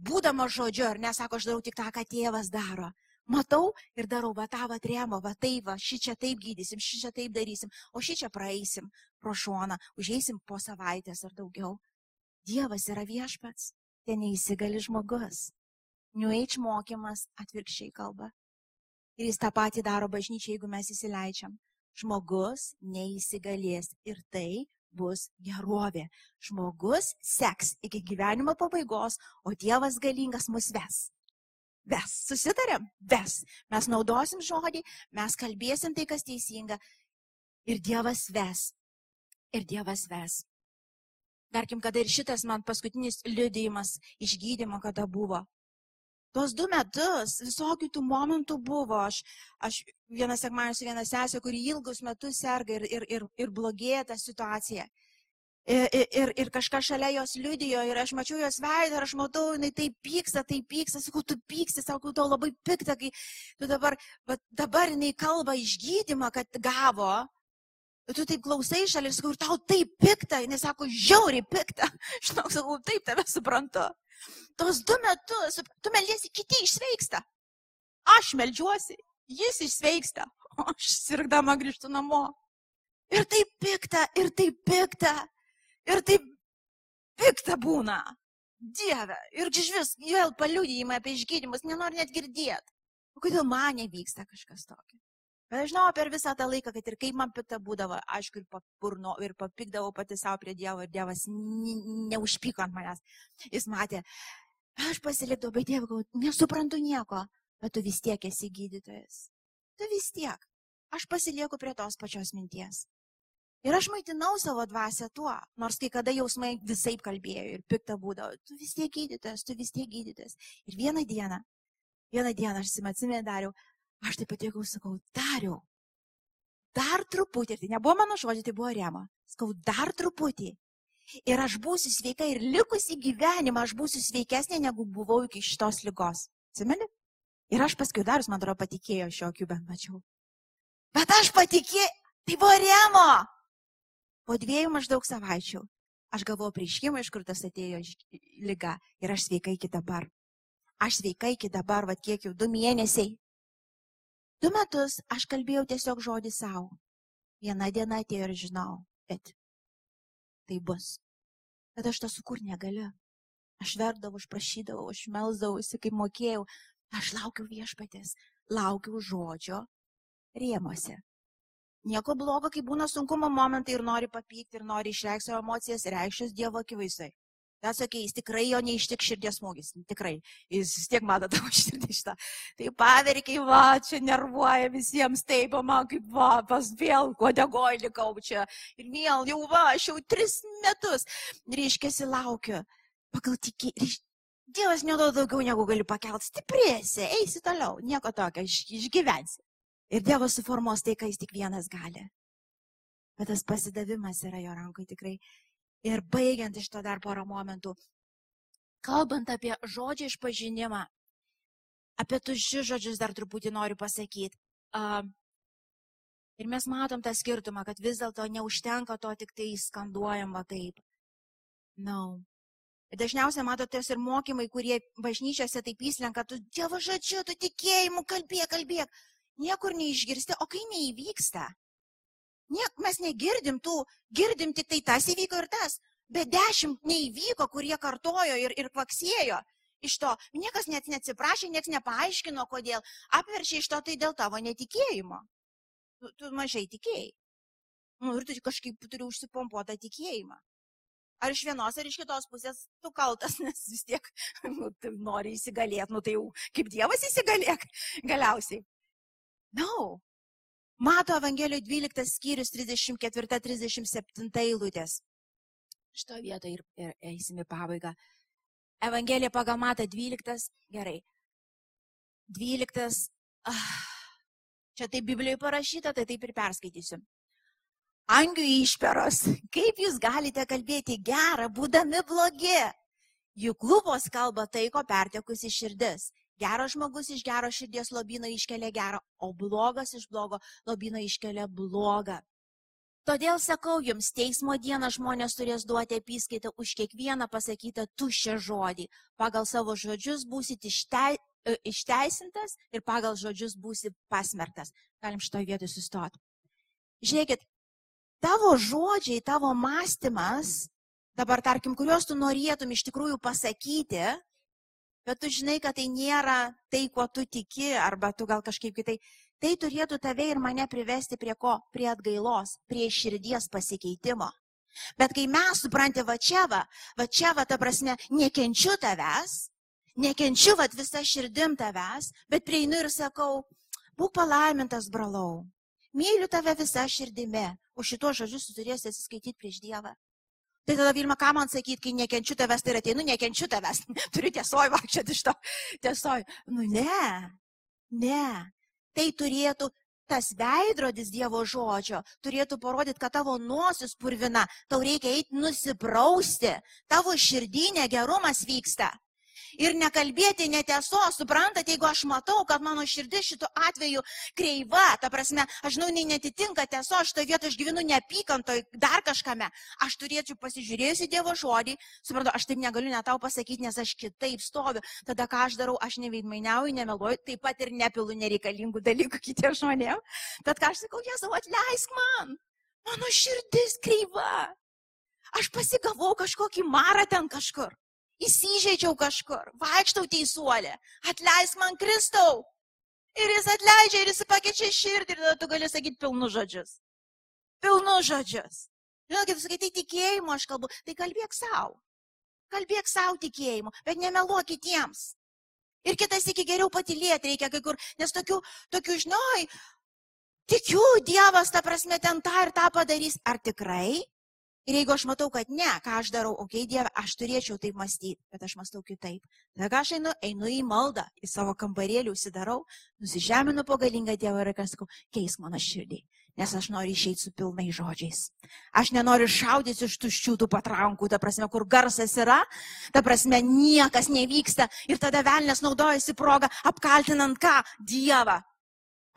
būdamas žodžiu, ar nesako, aš darau tik tą, ką tėvas daro. Matau ir darau, va tą, va tremo, va taip, va šį čia taip gydysim, šį čia taip darysim, o šį čia praeisim pro šoną, užeisim po savaitės ar daugiau. Dievas yra viešpats, ten neįsigali žmogus. New Age mokymas atvirkščiai kalba. Ir jis tą patį daro bažnyčiai, jeigu mes įsileidžiam. Žmogus neįsigalės ir tai bus gerovė. Žmogus seks iki gyvenimo pabaigos, o Dievas galingas mus ves. Ves, susitarėm? Ves. Mes naudosim žodį, mes kalbėsim tai, kas teisinga. Ir Dievas ves. Ir Dievas ves. Tarkim, kada ir šitas man paskutinis liudijimas išgydymo, kada buvo. Tuos du metus visokių tų momentų buvo. Aš, aš vieną sekmanį su viena sesė, kuri ilgus metus serga ir, ir, ir, ir blogėja ta situacija. Ir, ir, ir kažkas šalia jos liudijo ir aš mačiau jos veidą ir aš matau, jinai taip pyksta, taip pyksta, sakau, tu pyksti, sakau, tau labai pikta, kai tu dabar, dabar jinai kalba išgydymą, kad gavo, tu taip klausai šalia ir sakau, ir tau taip pikta, jinai sako, žiauriai pikta, žinau, sakau, taip tave suprantu. Tos du metus, tu meldiesi, kiti išsveiksta. Aš melžiuosi, jis išsveiksta, o aš sirgdama grįžtu namo. Ir taip pikta, ir taip pikta, ir taip pikta būna. Dieve, ir iš vis vėl paliudijimai apie išgydymus, nenori net girdėti. O kodėl man nevyksta kažkas tokio? Bet aš žinau per visą tą laiką, kad ir kaip man pikta būdavo, aišku, ir papurno, ir papikdavau pati savo prie Dievo, ir Dievas neužpyko ant manęs. Jis matė, aš pasilikdavau, bet Dievą, nesuprantu nieko bet tu vis tiek esi gydytojas. Tu vis tiek. Aš pasilieku prie tos pačios minties. Ir aš maitinau savo dvasę tuo, nors kai kada jausmai visai kalbėjo ir piktą būdavo, tu vis tiek gydytojas, tu vis tiek gydytojas. Ir vieną dieną, vieną dieną aš atsimenu dariau, aš taip pat jeigu sakau, dariau, dar truputį, ir tai nebuvo mano žodžiai, tai buvo rema, sakau, dar truputį. Ir aš būsiu sveika ir likusi gyvenimą aš būsiu sveikesnė, negu buvau iki šitos lygos. Atsimeni? Ir aš paskui darius, man atrodo, patikėjo šio akių bent mačiau. Bet aš patikėjau, tai buvo remo. Po dviejų maždaug savaičių aš gavau prieškimą, iš kur tas atėjo lyga ir aš sveika iki dabar. Aš sveika iki dabar, va kiek jau du mėnesiai. Du metus aš kalbėjau tiesiog žodį savo. Viena diena atėjo ir žinau, kad tai bus. Bet aš to sukur negaliu. Aš verkdavau, aš prašydavau, aš melsdavausi, kaip mokėjau, Aš laukiu viešpatės, laukiu žodžio rėmose. Nieko blogo, kai būna sunkumo momentai ir nori papykti, ir nori išreikšti savo emocijas, reikščios Dievo akivaizdai. Tas sakė, jis tikrai jo neištik širdies smūgis, tikrai, jis vis tiek mato tavo širdį šitą. Tai paverkiai, va, čia nervuoja visiems, taip, man kaip, va, pas vėl, kuo degoj likau čia. Ir vėl, jau, va, aš jau tris metus, reiškia, laukiu. Pagal tikėjimą, Dievas neduoda daugiau negu gali pakelti. Stiprėsi, eisi toliau, nieko tokio, iš, išgyvensi. Ir Dievas suformuos tai, ką jis tik vienas gali. Bet tas pasidavimas yra jo rankai tikrai. Ir baigiant iš to dar porą momentų, kalbant apie žodžių išpažinimą, apie tuščius žodžius dar truputį noriu pasakyti. Uh, ir mes matom tą skirtumą, kad vis dėlto neužtenka to tik tai skanduojama taip. No. Dažniausiai matotės ir mokymai, kurie bažnyčiose taip įslenka, tu Dievo žodžiu, tu tikėjimu kalbėk, kalbėk. Niekur neišgirsti, o kai neįvyksta. Niek, mes negirdim tų, girdim tik tai tas įvyko ir tas, bet dešimt neįvyko, kurie kartojo ir, ir kvaksėjo. Iš to niekas net neatsiprašė, niekas nepaaiškino, kodėl. Apverčia iš to tai dėl tavo netikėjimo. Tu, tu mažai tikėjai. Nu, ir tu kažkaip turi užsipompuotą tikėjimą ar iš vienos, ar iš kitos pusės tu kaltas, nes vis tiek nu, tai nori įsigalėti, nu tai jau kaip Dievas įsigalėk galiausiai. Na, no. Mato Evangelijoje 12 skyrius 34-37 eilutės. Šito vietoje ir, ir eisime pabaigą. Evangelija pagal Matą 12, gerai. 12. Ah, čia tai Biblijoje parašyta, tai taip ir perskaitysiu. Angių išperos, kaip jūs galite kalbėti gerą, būdami blogi? Juk lūpos kalba tai, ko pertekusi širdis. Geras žmogus iš gero širdies lobino iškelia gerą, o blogas iš blogo lobino iškelia blogą. Todėl sakau jums, teismo dieną žmonės turės duoti apskaitą už kiekvieną pasakytą tuščią žodį. Pagal savo žodžius būsit ištei, e, išteisintas ir pagal žodžius būsit pasmerktas. Galim šitoje vietoje sustoti. Žiūrėkit, tavo žodžiai, tavo mąstymas, dabar tarkim, kuriuos tu norėtum iš tikrųjų pasakyti, bet tu žinai, kad tai nėra tai, kuo tu tiki, arba tu gal kažkaip kitai, tai turėtų tave ir mane privesti prie ko? Prie atgailos, prie širdies pasikeitimo. Bet kai mes supranti, va čia va, va čia va, ta prasme, nekenčiu tavęs, nekenčiu va visą širdim tavęs, bet prieinu ir sakau, būk palaimintas, brolau, myliu tave visą širdimi, už šituos žodžius tu turėsi atsiskaityti prieš Dievą. Tai tada Vilma, ką man sakyti, kai nekenčiu tavęs, tai ateinu, nekenčiu tavęs. Turiu tiesoj vaikščioti iš to. Tiesoj. Nu ne, ne. Tai turėtų tas veidrodis Dievo žodžio turėtų parodyti, kad tavo nosis purvina, tau reikia eiti nusiprausti, tavo širdinė gerumas vyksta ir nekalbėti netiesos, suprantate, jeigu aš matau, kad mano širdis šitu atveju kreiva, ta prasme, aš žinau, jinai netitinka tiesos, aš to vietoj aš gyvenu neapykantoj, dar kažkame, aš turėčiau pasižiūrėjusi Dievo žodį, suprantu, aš taip negaliu net tau pasakyti, nes aš kitaip stoviu, tada ką aš darau, aš neveidmainiauju, nemeluoju, taip pat ir nepilu nereikalingų dalykų kitiems žmonėms, bet ką aš sakau, Jėzau, atleisk man, mano širdis kreiva. Aš pasigavau kažkokį marą ten kažkur įsižeidžiau kažkur, vaikštau teisuolė, atleisk man Kristau. Ir jis atleidžia ir jis pakeičia širdį ir tada tu gali sakyti pilnus žodžius. Pilnus žodžius. Žinai, kaip sakai, tai tikėjimu aš kalbu, tai kalbėk savo. Kalbėk savo tikėjimu, bet nemeluok kitiems. Ir kitas iki geriau patilėti reikia kai kur, nes tokių, tokių žinoj, tikiu, Dievas, ta prasme, ten tą ir tą padarys. Ar tikrai? Ir jeigu aš matau, kad ne, ką aš darau, okei, okay, Dieve, aš turėčiau taip mąstyti, bet aš mąstau kitaip. Tada aš einu, einu į maldą, į savo kambarėlį, užsidarau, nusižeminu po galingą Dievą ir sakau, keisk mano širdį, nes aš noriu išeiti su pilnai žodžiais. Aš nenoriu šaudyti iš tuščių tų patrankų, ta prasme, kur garsas yra, ta prasme, niekas nevyksta ir tada velnės naudojasi progą apkaltinant ką? Dievą.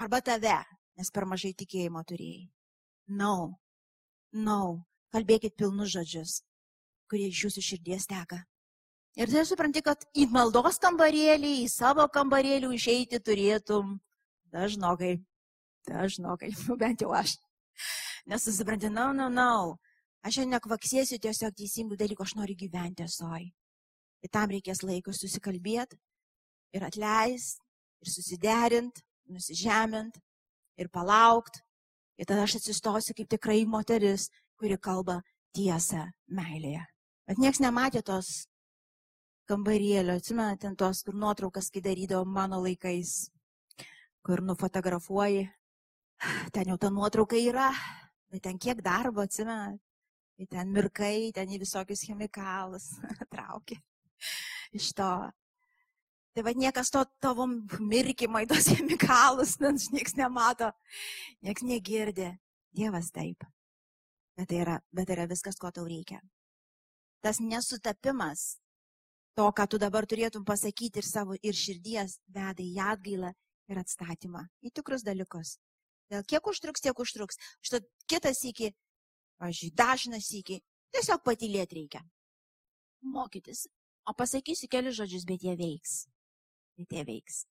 Arba tave, nes per mažai tikėjimo turėjai. No. No kalbėkit pilnus žodžius, kurie iš jūsų širdies teka. Ir tai supranti, kad į maldos kambarėlį, į savo kambarėlį išeiti turėtum dažnokai. Dažnokai, bent jau aš. Nes susipranti, na, no, na, no, na. No. Aš jau nekvaksėsiu tiesiog teisingų dalykų, aš noriu gyventi soj. Ir tam reikės laiko susikalbėti ir atleist, ir susiderint, nusižemint, ir palaukt. Ir tada aš atsistosiu kaip tikrai moteris, kuri kalba tiesą meilėje. Bet nieks nematė tos kambarėlio, atsimenate, tos, kur nuotraukas, kai darydavo mano laikais, kur nufotografuoji, ten jau ta nuotrauka yra, bet ten kiek darbo, atsimenate, ten mirkai, ten į visokius chemikalus traukia iš to. Tai vad niekas to tavo mirkimo į tos chemikalus, nes niekas nemato, niekas negirdi. Dievas taip bet tai yra, bet tai yra viskas, ko tau reikia. Tas nesutapimas to, ką tu dabar turėtum pasakyti ir savo ir širdies veda į atgailą ir atstatymą, į tikrus dalykus. Dėl kiek užtruks, tiek užtruks. Štai kitas iki, pažiūrėjau, dažnas iki, tiesiog patylėti reikia. Mokytis. O pasakysiu kelius žodžius, bet jie veiks. Bet jie veiks.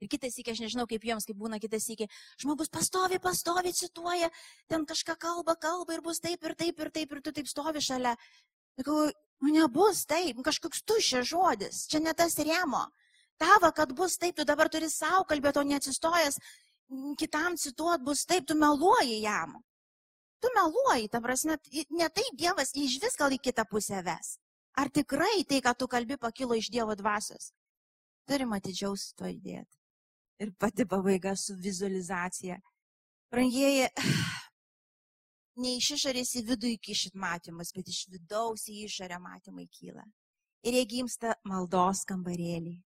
Ir kitas iki, aš nežinau kaip jiems, kaip būna kitas iki, žmogus pastovi, pastovi, cituoja, ten kažką kalba, kalba ir bus taip ir taip ir taip ir tu taip stovi šalia. Sakau, nu nebus taip, nu kažkoks tuščias žodis, čia ne tas rėmo. Tava, kad bus taip, tu dabar turi savo kalbėti, o neatsistojęs kitam cituot bus taip, tu meluoji jam. Tu meluoji, ta prasme, ne taip Dievas iš vis gal į kitą pusę ves. Ar tikrai tai, ką tu kalbi, pakilo iš Dievo dvasios? Turim atidžiau su to įdėti ir pati pabaiga su vizualizacija. Brangieji, ne iš išorės į vidų įkišit matymus, bet iš vidaus į išorę matymai kyla. Ir jie gimsta maldos kambarėlį.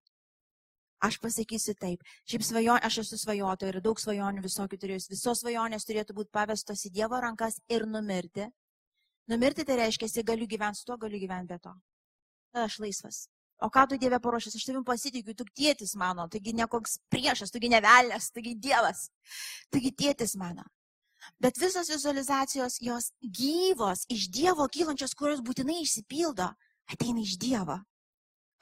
Aš pasakysiu taip. Šiaip svajonė, aš esu svajotoja ir daug svajonių visokių turiu. Visos svajonės turėtų būti pavestos į Dievo rankas ir numirti. Numirti tai reiškia, jei galiu gyventi su tuo, galiu gyventi be to. Tada aš laisvas. O ką tu Dieve paruošęs, aš tavim pasitikiu, tu tėtis mano, taigi ne koks priešas, tugi nevelės, taigi Dievas, taigi tėtis mano. Bet visos vizualizacijos, jos gyvos, iš Dievo kylančios, kurios būtinai išsipildo, ateina iš Dievo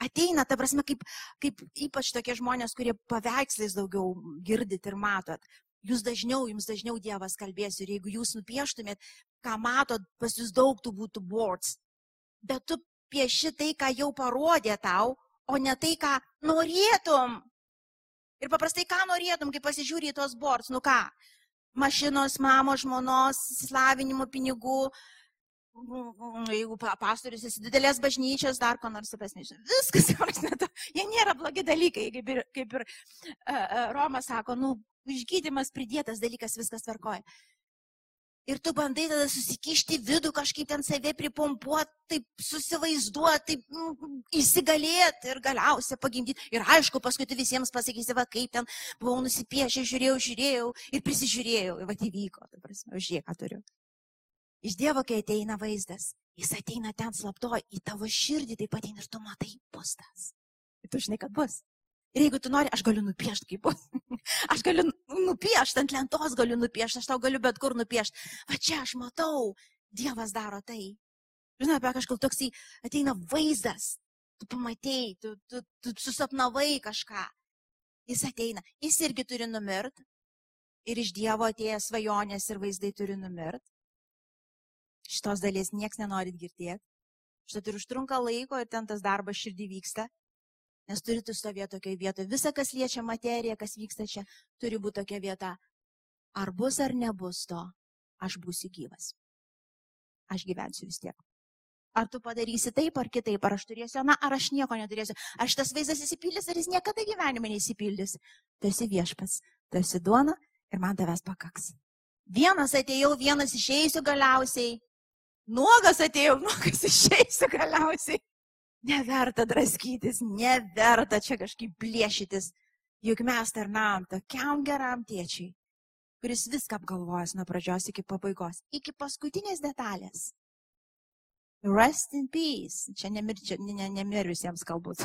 ateina, ta prasme, kaip, kaip ypač tokie žmonės, kurie paveikslais daugiau girdit ir matot. Jūs dažniau, jums dažniau Dievas kalbės ir jeigu jūs nupieštumėt, ką matot, pas jūs daug tų būtų boards. Bet tu pieši tai, ką jau parodė tau, o ne tai, ką norėtum. Ir paprastai, ką norėtum, kai pasižiūri į tos boards, nu ką, mašinos, mamos, žmonos, slavinimo pinigų, jeigu pastorius esi didelės bažnyčios, dar ko nors supesnė. Viskas, prasme, jie nėra blogi dalykai, kaip ir, kaip ir uh, Romas sako, nu, išgydymas pridėtas dalykas, viskas tvarkoja. Ir tu bandai tada susikišti vidų, kažkaip ten save pripompuoti, taip susivaizduoti, taip mm, įsigalėti ir galiausiai pagimdyti. Ir aišku, paskui tu visiems pasakysi, va kaip ten buvau nusipiešę, žiūrėjau, žiūrėjau ir prisižiūrėjau. Ir va įvyko, tai prasme, žiūrėk, ką turiu. Iš Dievo, kai ateina vaizdas, jis ateina ten slaptoj, į tavo širdį taip pat ir tu matai bus tas. Ir tu žinai, kad bus. Ir jeigu tu nori, aš galiu nupiešti kaip bus. Aš galiu nupiešti, ant lentos galiu nupiešti, aš tau galiu bet kur nupiešti. Va čia aš matau, Dievas daro tai. Žinai, apie kažkokį toksai ateina vaizdas. Tu pamatėjai, tu, tu, tu susapnavai kažką. Jis ateina, jis irgi turi numirt. Ir iš Dievo atėjęs svajonės ir vaizdai turi numirt šitos dalies nieks nenorit girdėti. Štai ir užtrunka laiko ir ten tas darbas širdį vyksta, nes turite stovėti tokioje vietoje. Visa, kas liečia materiją, kas vyksta čia, turi būti tokia vieta. Ar bus ar nebus to, aš būsiu gyvas. Aš gyvensiu vis tiek. Ar tu padarysi taip ar kitaip, ar aš turėsiu, na, ar aš nieko neturėsiu. Ar šitas vaizdas įsipildys, ar jis niekada gyvenime neįsipildys. Tu esi viešpats, tu esi duona ir man tavęs pakaks. Vienas atėjau, vienas išeisiu galiausiai, Nuogas atėjau, nuogas išeisiu galiausiai. Neverta draskytis, neverta čia kažkaip plėšytis. Juk mes tarnavom tokiam geram tėčiai, kuris viską apgalvojęs nuo pradžios iki pabaigos, iki paskutinės detalės. Rest in peace. Čia nemirčia, ne, ne, nemirusiems kalbu,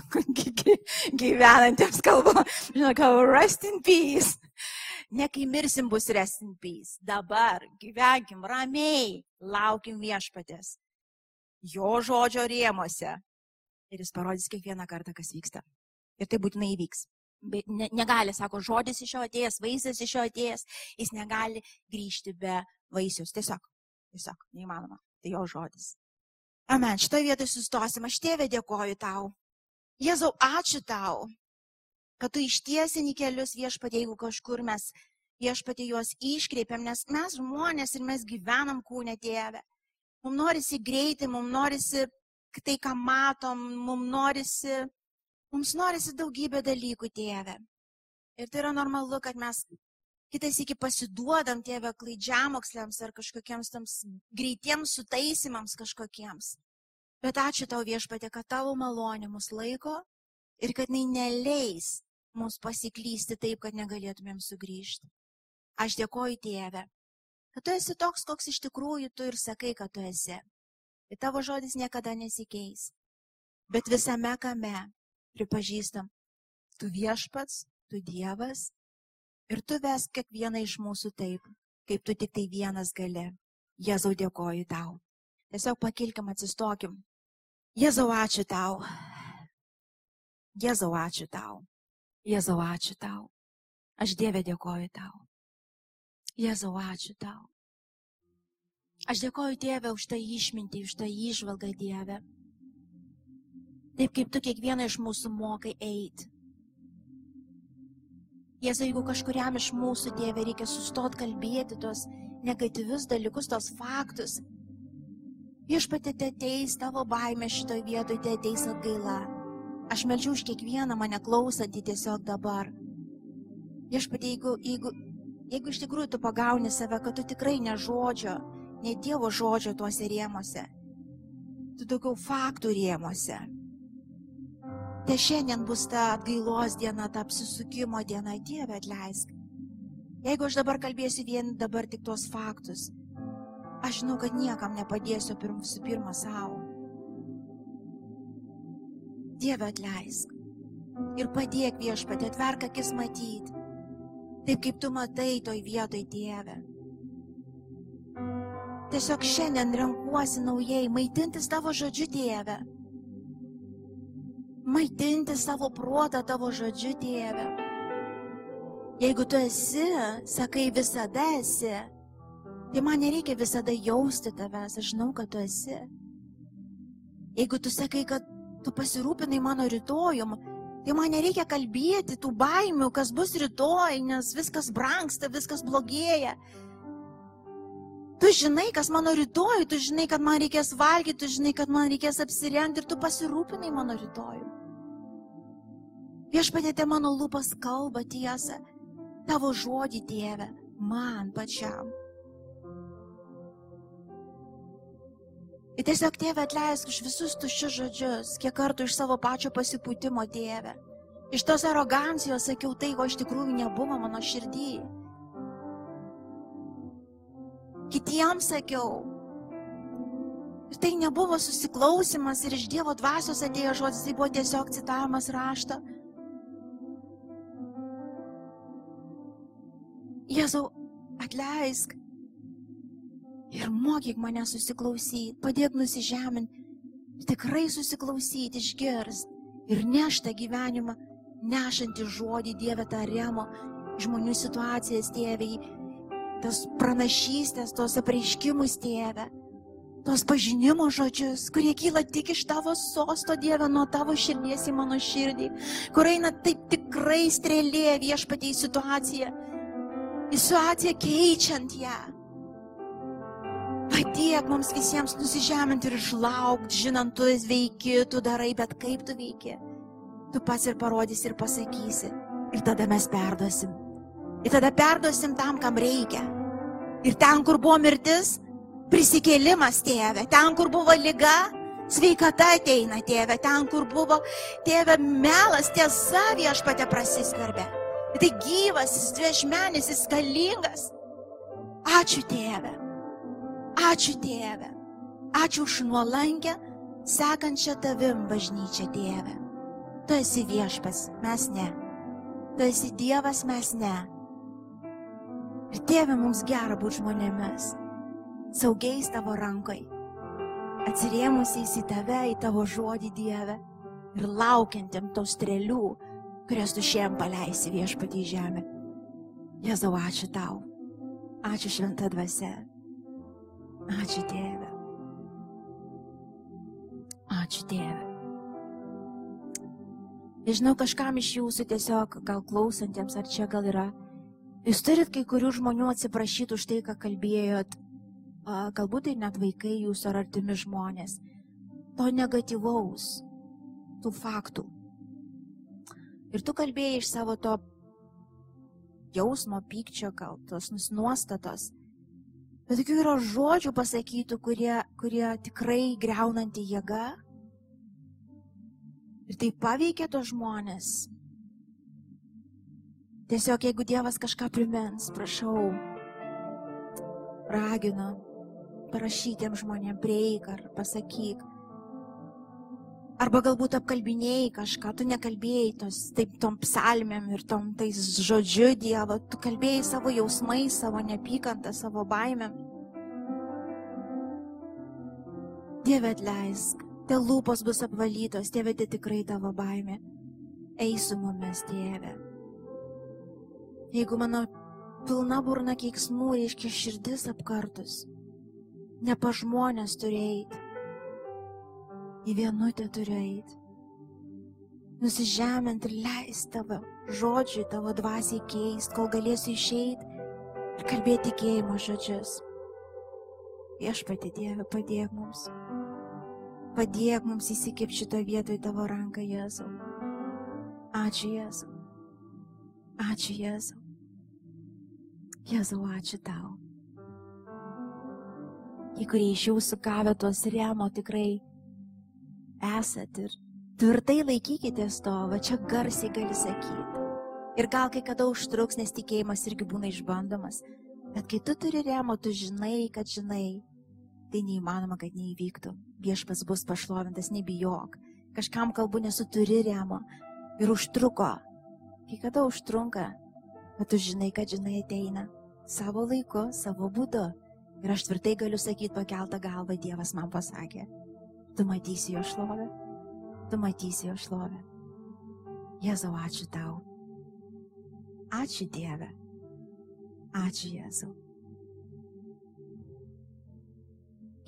gyvenantiems kalbu. Žinau, rest in peace. Ne kai mirsim bus rest in peace. Dabar gyvenkim ramiai, laukim viešpatės. Jo žodžio rėmose. Ir jis parodys kiekvieną kartą, kas vyksta. Ir tai būtinai įvyks. Bet ne, negali, sako, žodis iš jo atėjęs, vaisius iš jo atėjęs, jis negali grįžti be vaisius. Tiesiog, tiesiog, neįmanoma. Tai jo žodis. Amen. Šitoje vietoje sustosim. Aš tėvė dėkoju tau. Jėzau, ačiū tau, kad tu ištiesini kelius viešpatė, jeigu kažkur mes viešpatė juos iškreipiam, nes mes žmonės ir mes gyvenam kūne tėvę. Mums norisi greitai, mums norisi tai, ką matom, mums norisi, mums norisi daugybę dalykų tėvę. Ir tai yra normalu, kad mes kitais iki pasiduodam tėvę klaidžiamoksliams ar kažkokiems tams greitiems sutaisimams kažkokiems. Bet ačiū tau viešpatė, kad tavo malonė mus laiko ir kad jinai neleis mums pasiklysti taip, kad negalėtumėm sugrįžti. Aš dėkoju tėvę, kad tu esi toks, koks iš tikrųjų tu ir sakai, kad tu esi. Ir tavo žodis niekada nesikeis. Bet visame kame pripažįstam, tu viešpats, tu Dievas ir tu ves kiekvieną iš mūsų taip, kaip tu tik tai vienas gali. Jėzau dėkoju tau. Tiesiog pakilkim, atsistokim. Jėzau ačiū tau. Jėzau ačiū tau. Jėzau, ačiū tau. Aš Dievė dėkoju tau. Jėzau, ačiū tau. Aš dėkoju Dievė už tą išmintį, už tą išvalgą Dievę. Taip kaip tu kiekvieną iš mūsų mokai eiti. Jėzau, jeigu kažkuriam iš mūsų Dievė reikia sustot kalbėti tos negatyvius dalykus, tos faktus, viešpatė ateis tavo baimė šitoje vietoje, te ateis atgaila. Aš melčiu už kiekvieną mane klausantį tiesiog dabar. Viešpatie, jeigu, jeigu, jeigu iš tikrųjų tu pagauni save, kad tu tikrai ne žodžio, ne Dievo žodžio tuose rėmose, tu daugiau faktų rėmose. Te šiandien bus ta atgailos diena, ta apsisukimo diena, Dieve atleisk. Jeigu aš dabar kalbėsiu vien dabar tik tuos faktus, aš žinau, kad niekam nepadėsiu pirm, su pirma savo. Dieve atleisk. Ir padėk viešpatė, atverk akis matyti. Taip kaip tu matai toj vietoj, Dieve. Tiesiog šiandien renkuosi naujai maitintis tavo žodžiu, Dieve maitinti savo protą tavo žodžiu, Dieve. Jeigu tu esi, sakai visada esi, tai man nereikia visada jausti tavęs, aš žinau, kad tu esi. Jeigu tu sakai, kad tu pasirūpinai mano rytojum, tai man nereikia kalbėti tų baimių, kas bus rytoj, nes viskas branksta, viskas blogėja. Tu žinai, kas mano rytoj, tu žinai, kad man reikės valgyti, tu žinai, kad man reikės apsirengti ir tu pasirūpinai mano rytojų. Viešpatėte mano lūpas kalba tiesą, tavo žodį, Dieve, man pačiam. Ir tiesiog tėvė atleisk už visus tuščius žodžius, kiek kartų iš savo pačio pasipūtimo tėvė. Iš tos arogancijos sakiau tai, ko iš tikrųjų nebuvo mano širdį. Kitiems sakiau. Ir tai nebuvo susiklausimas ir iš Dievo dvasios atėjo žodis, tai buvo tiesiog citavimas rašto. Jėzau, atleisk ir mokyk mane susiklausyti, padėk nusižeminti, tikrai susiklausyti, išgirst ir neštą gyvenimą, nešantį žodį Dievę tariamo, žmonių situacijas tėviai, tos pranašystės, tos apreiškimus tėvę, tos pažinimo žodžius, kurie kyla tik iš tavo sosto Dieve, nuo tavo širdies į mano širdį, kur eina taip tikrai strėlė viešpatė į situaciją į situaciją keičiant ją. Padėk mums visiems nusižeminti ir išlaukti, žinant, tu veiki, tu darai, bet kaip tu veiki. Tu pats ir parodysi ir pasakysi. Ir tada mes perduosim. Ir tada perduosim tam, kam reikia. Ir ten, kur buvo mirtis, prisikėlimas tėvė. Ten, kur buvo lyga, sveikata ateina tėvė. Ten, kur buvo tėvė melas, tiesa viešpatė prasiskverbė. Tai gyvas, jis dviešmenis, jis galingas. Ačiū Tėve. Ačiū Tėve. Ačiū už nuolankę, sekančią tavim bažnyčią Tėve. Tu esi viešpas, mes ne. Tu esi Dievas, mes ne. Ir Tėve mums gera būti žmonėmis, saugiais tavo rankai, atsirėmusiais į tave, į tavo žodį Dieve ir laukiantiem tos strėlių, kurias tu šiandien paleisi viešpatį žemę. Jėzau, ačiū tau. Ačiū šventą dvasę. Ačiū Tėve. Ačiū Tėve. Nežinau, kažkam iš jūsų tiesiog, gal klausantiems, ar čia gal yra, jūs turit kai kurių žmonių atsiprašyti už tai, ką kalbėjot, galbūt tai net vaikai jūsų ar artimi žmonės, to negatyvaus, tų faktų. Ir tu kalbėjai iš savo to jausmo, pykčio, gal tos nuostatos. Bet tokių yra žodžių pasakytų, kurie, kurie tikrai greunanti jėga. Ir tai paveikia tos žmonės. Tiesiog jeigu Dievas kažką primins, prašau, raginu, parašytiem žmonėm prieik ar pasakyk, Arba galbūt apkalbinėjai kažką, tu nekalbėjai tos, taip tom psalmėm ir tom tais žodžiu Dievo, tu kalbėjai savo jausmais, savo neapykantą, savo baimėm. Dieve atleisk, te lūpos bus apvalytos, Dieve, tai tikrai tavo baimė. Eis su mumis, Dieve. Jeigu mano pilna burna keiksmų, reiškia širdis apkartus, ne pa žmonės turėjai į vienutę turiu eiti. Nusižemint ir leisti tavo žodžiui, tavo dvasiai keist, kol galėsiu išeiti ir kalbėti tikėjimo žodžius. Viešpatė Dieve, padėk mums. Padėk mums įsikip šito vietoje tavo ranką, Jėzau. Ačiū Jėzau. Ačiū Jėzau. Jėzau, ačiū tau. Į kurį iš jūsų gavę tuos remo tikrai esat ir Tvirtai laikykitės to, va čia garsiai gali sakyti. Ir gal kai kada užtruks, nes tikėjimas irgi būna išbandomas. Bet kai tu turi remo, tu žinai, kad žinai, tai neįmanoma, kad neįvyktų. Viešpas bus pašlovintas, nebijok. Kažkam kalbu nesu turi remo. Ir užtruko. Kai kada užtrunka, bet tu žinai, kad žinai ateina. Savo laiku, savo būdu. Ir aš tvirtai galiu sakyti, pakeltą galvą Dievas man pasakė. Tu matysi jo šlovę. Tu matysi jo šlovę. Jėzau, ačiū tau. Ačiū Dieve. Ačiū Jėzau.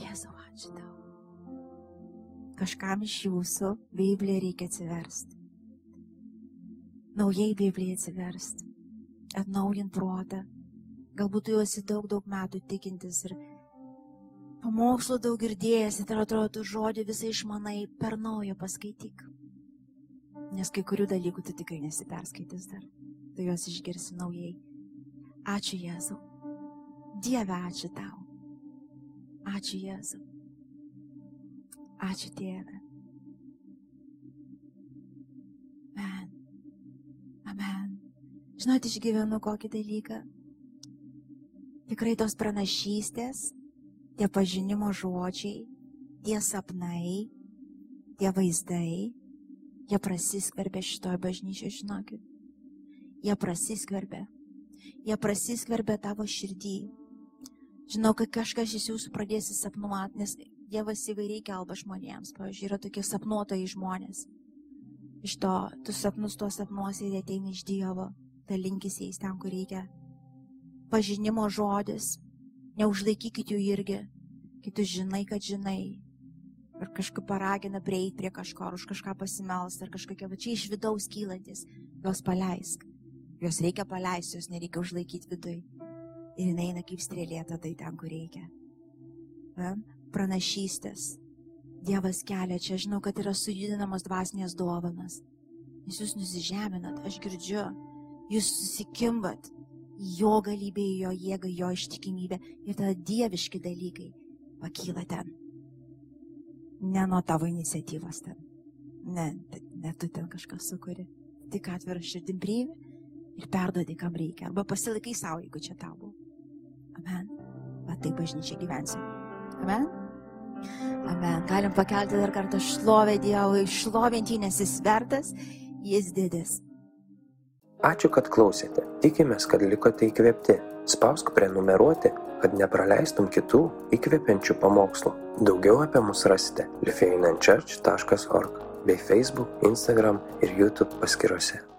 Jėzau, ačiū tau. Kažkam iš jūsų Bibliją reikia atsiversti. Naujai Bibliją atsiversti. Atnaujint protą. Galbūt tu jau esi daug, daug metų tikintis ir pamokslų daug girdėjęs ir atrodo, tu žodį visai išmanai per naują paskaityk. Nes kai kurių dalykų tu tikrai nesiperskaitys dar tu juos išgirsi naujai. Ačiū Jėzau. Dieve, ačiū tau. Ačiū Jėzau. Ačiū Dieve. Amen. Amen. Žinot, išgyvenu kokį dalyką. Tikrai tos pranašystės, tie pažinimo žodžiai, tie sapnai, tie vaizdai, jie prasiskverbė šitoje bažnyčioje, žinokit jie prasiskverbia. Jie prasiskverbia tavo širdį. Žinau, kad kažkas iš jūsų pradėsi sapnuoti, nes Dievas įvairiai kalba žmonėms. Pavyzdžiui, yra tokie sapnuotojai žmonės. Iš to, tu sapnus tuos sapnuosi ir ateina iš Dievo, dalinkis jais ten, kur reikia. Pažinimo žodis, neužlaikykit jų irgi, kai tu žinai, kad žinai. Ir kažkaip paragina prieiti prie kažko, ar už kažką pasimelst, ar kažkokie, va čia iš vidaus kylantis, juos paleisk. Jos reikia paleisti, jos nereikia užlaikyti vidui. Ir jinai eina kaip strėlė tada į ten, kur reikia. Pranašystės. Dievas kelia čia, žinau, kad yra sujudinamos dvasinės dovanas. Nes jūs nusižeminat, aš girdžiu, jūs susikimbat į jo galybę, į jo jėgą, jo ištikimybę ir tada dieviški dalykai pakyla ten. Ne nuo tavo iniciatyvos ten. Ne, ne tu ten kažką sukuri. Tik atvirą širdim priimi ir perduodi, kam reikia. Arba pasilaikai savo, jeigu čia tavo. Amen. Va taip bažnyčia gyvensim. Amen. Amen. Galim pakelti dar kartą šlovę Dievui, šlovinti, nes jis vertas, jis didis. Ačiū, kad klausėte. Tikimės, kad likote įkvėpti. Spausk prenumeruoti, kad nepraleistum kitų įkvepiančių pamokslų. Daugiau apie mus rasite lifeinanchurch.org bei Facebook, Instagram ir YouTube paskiruose.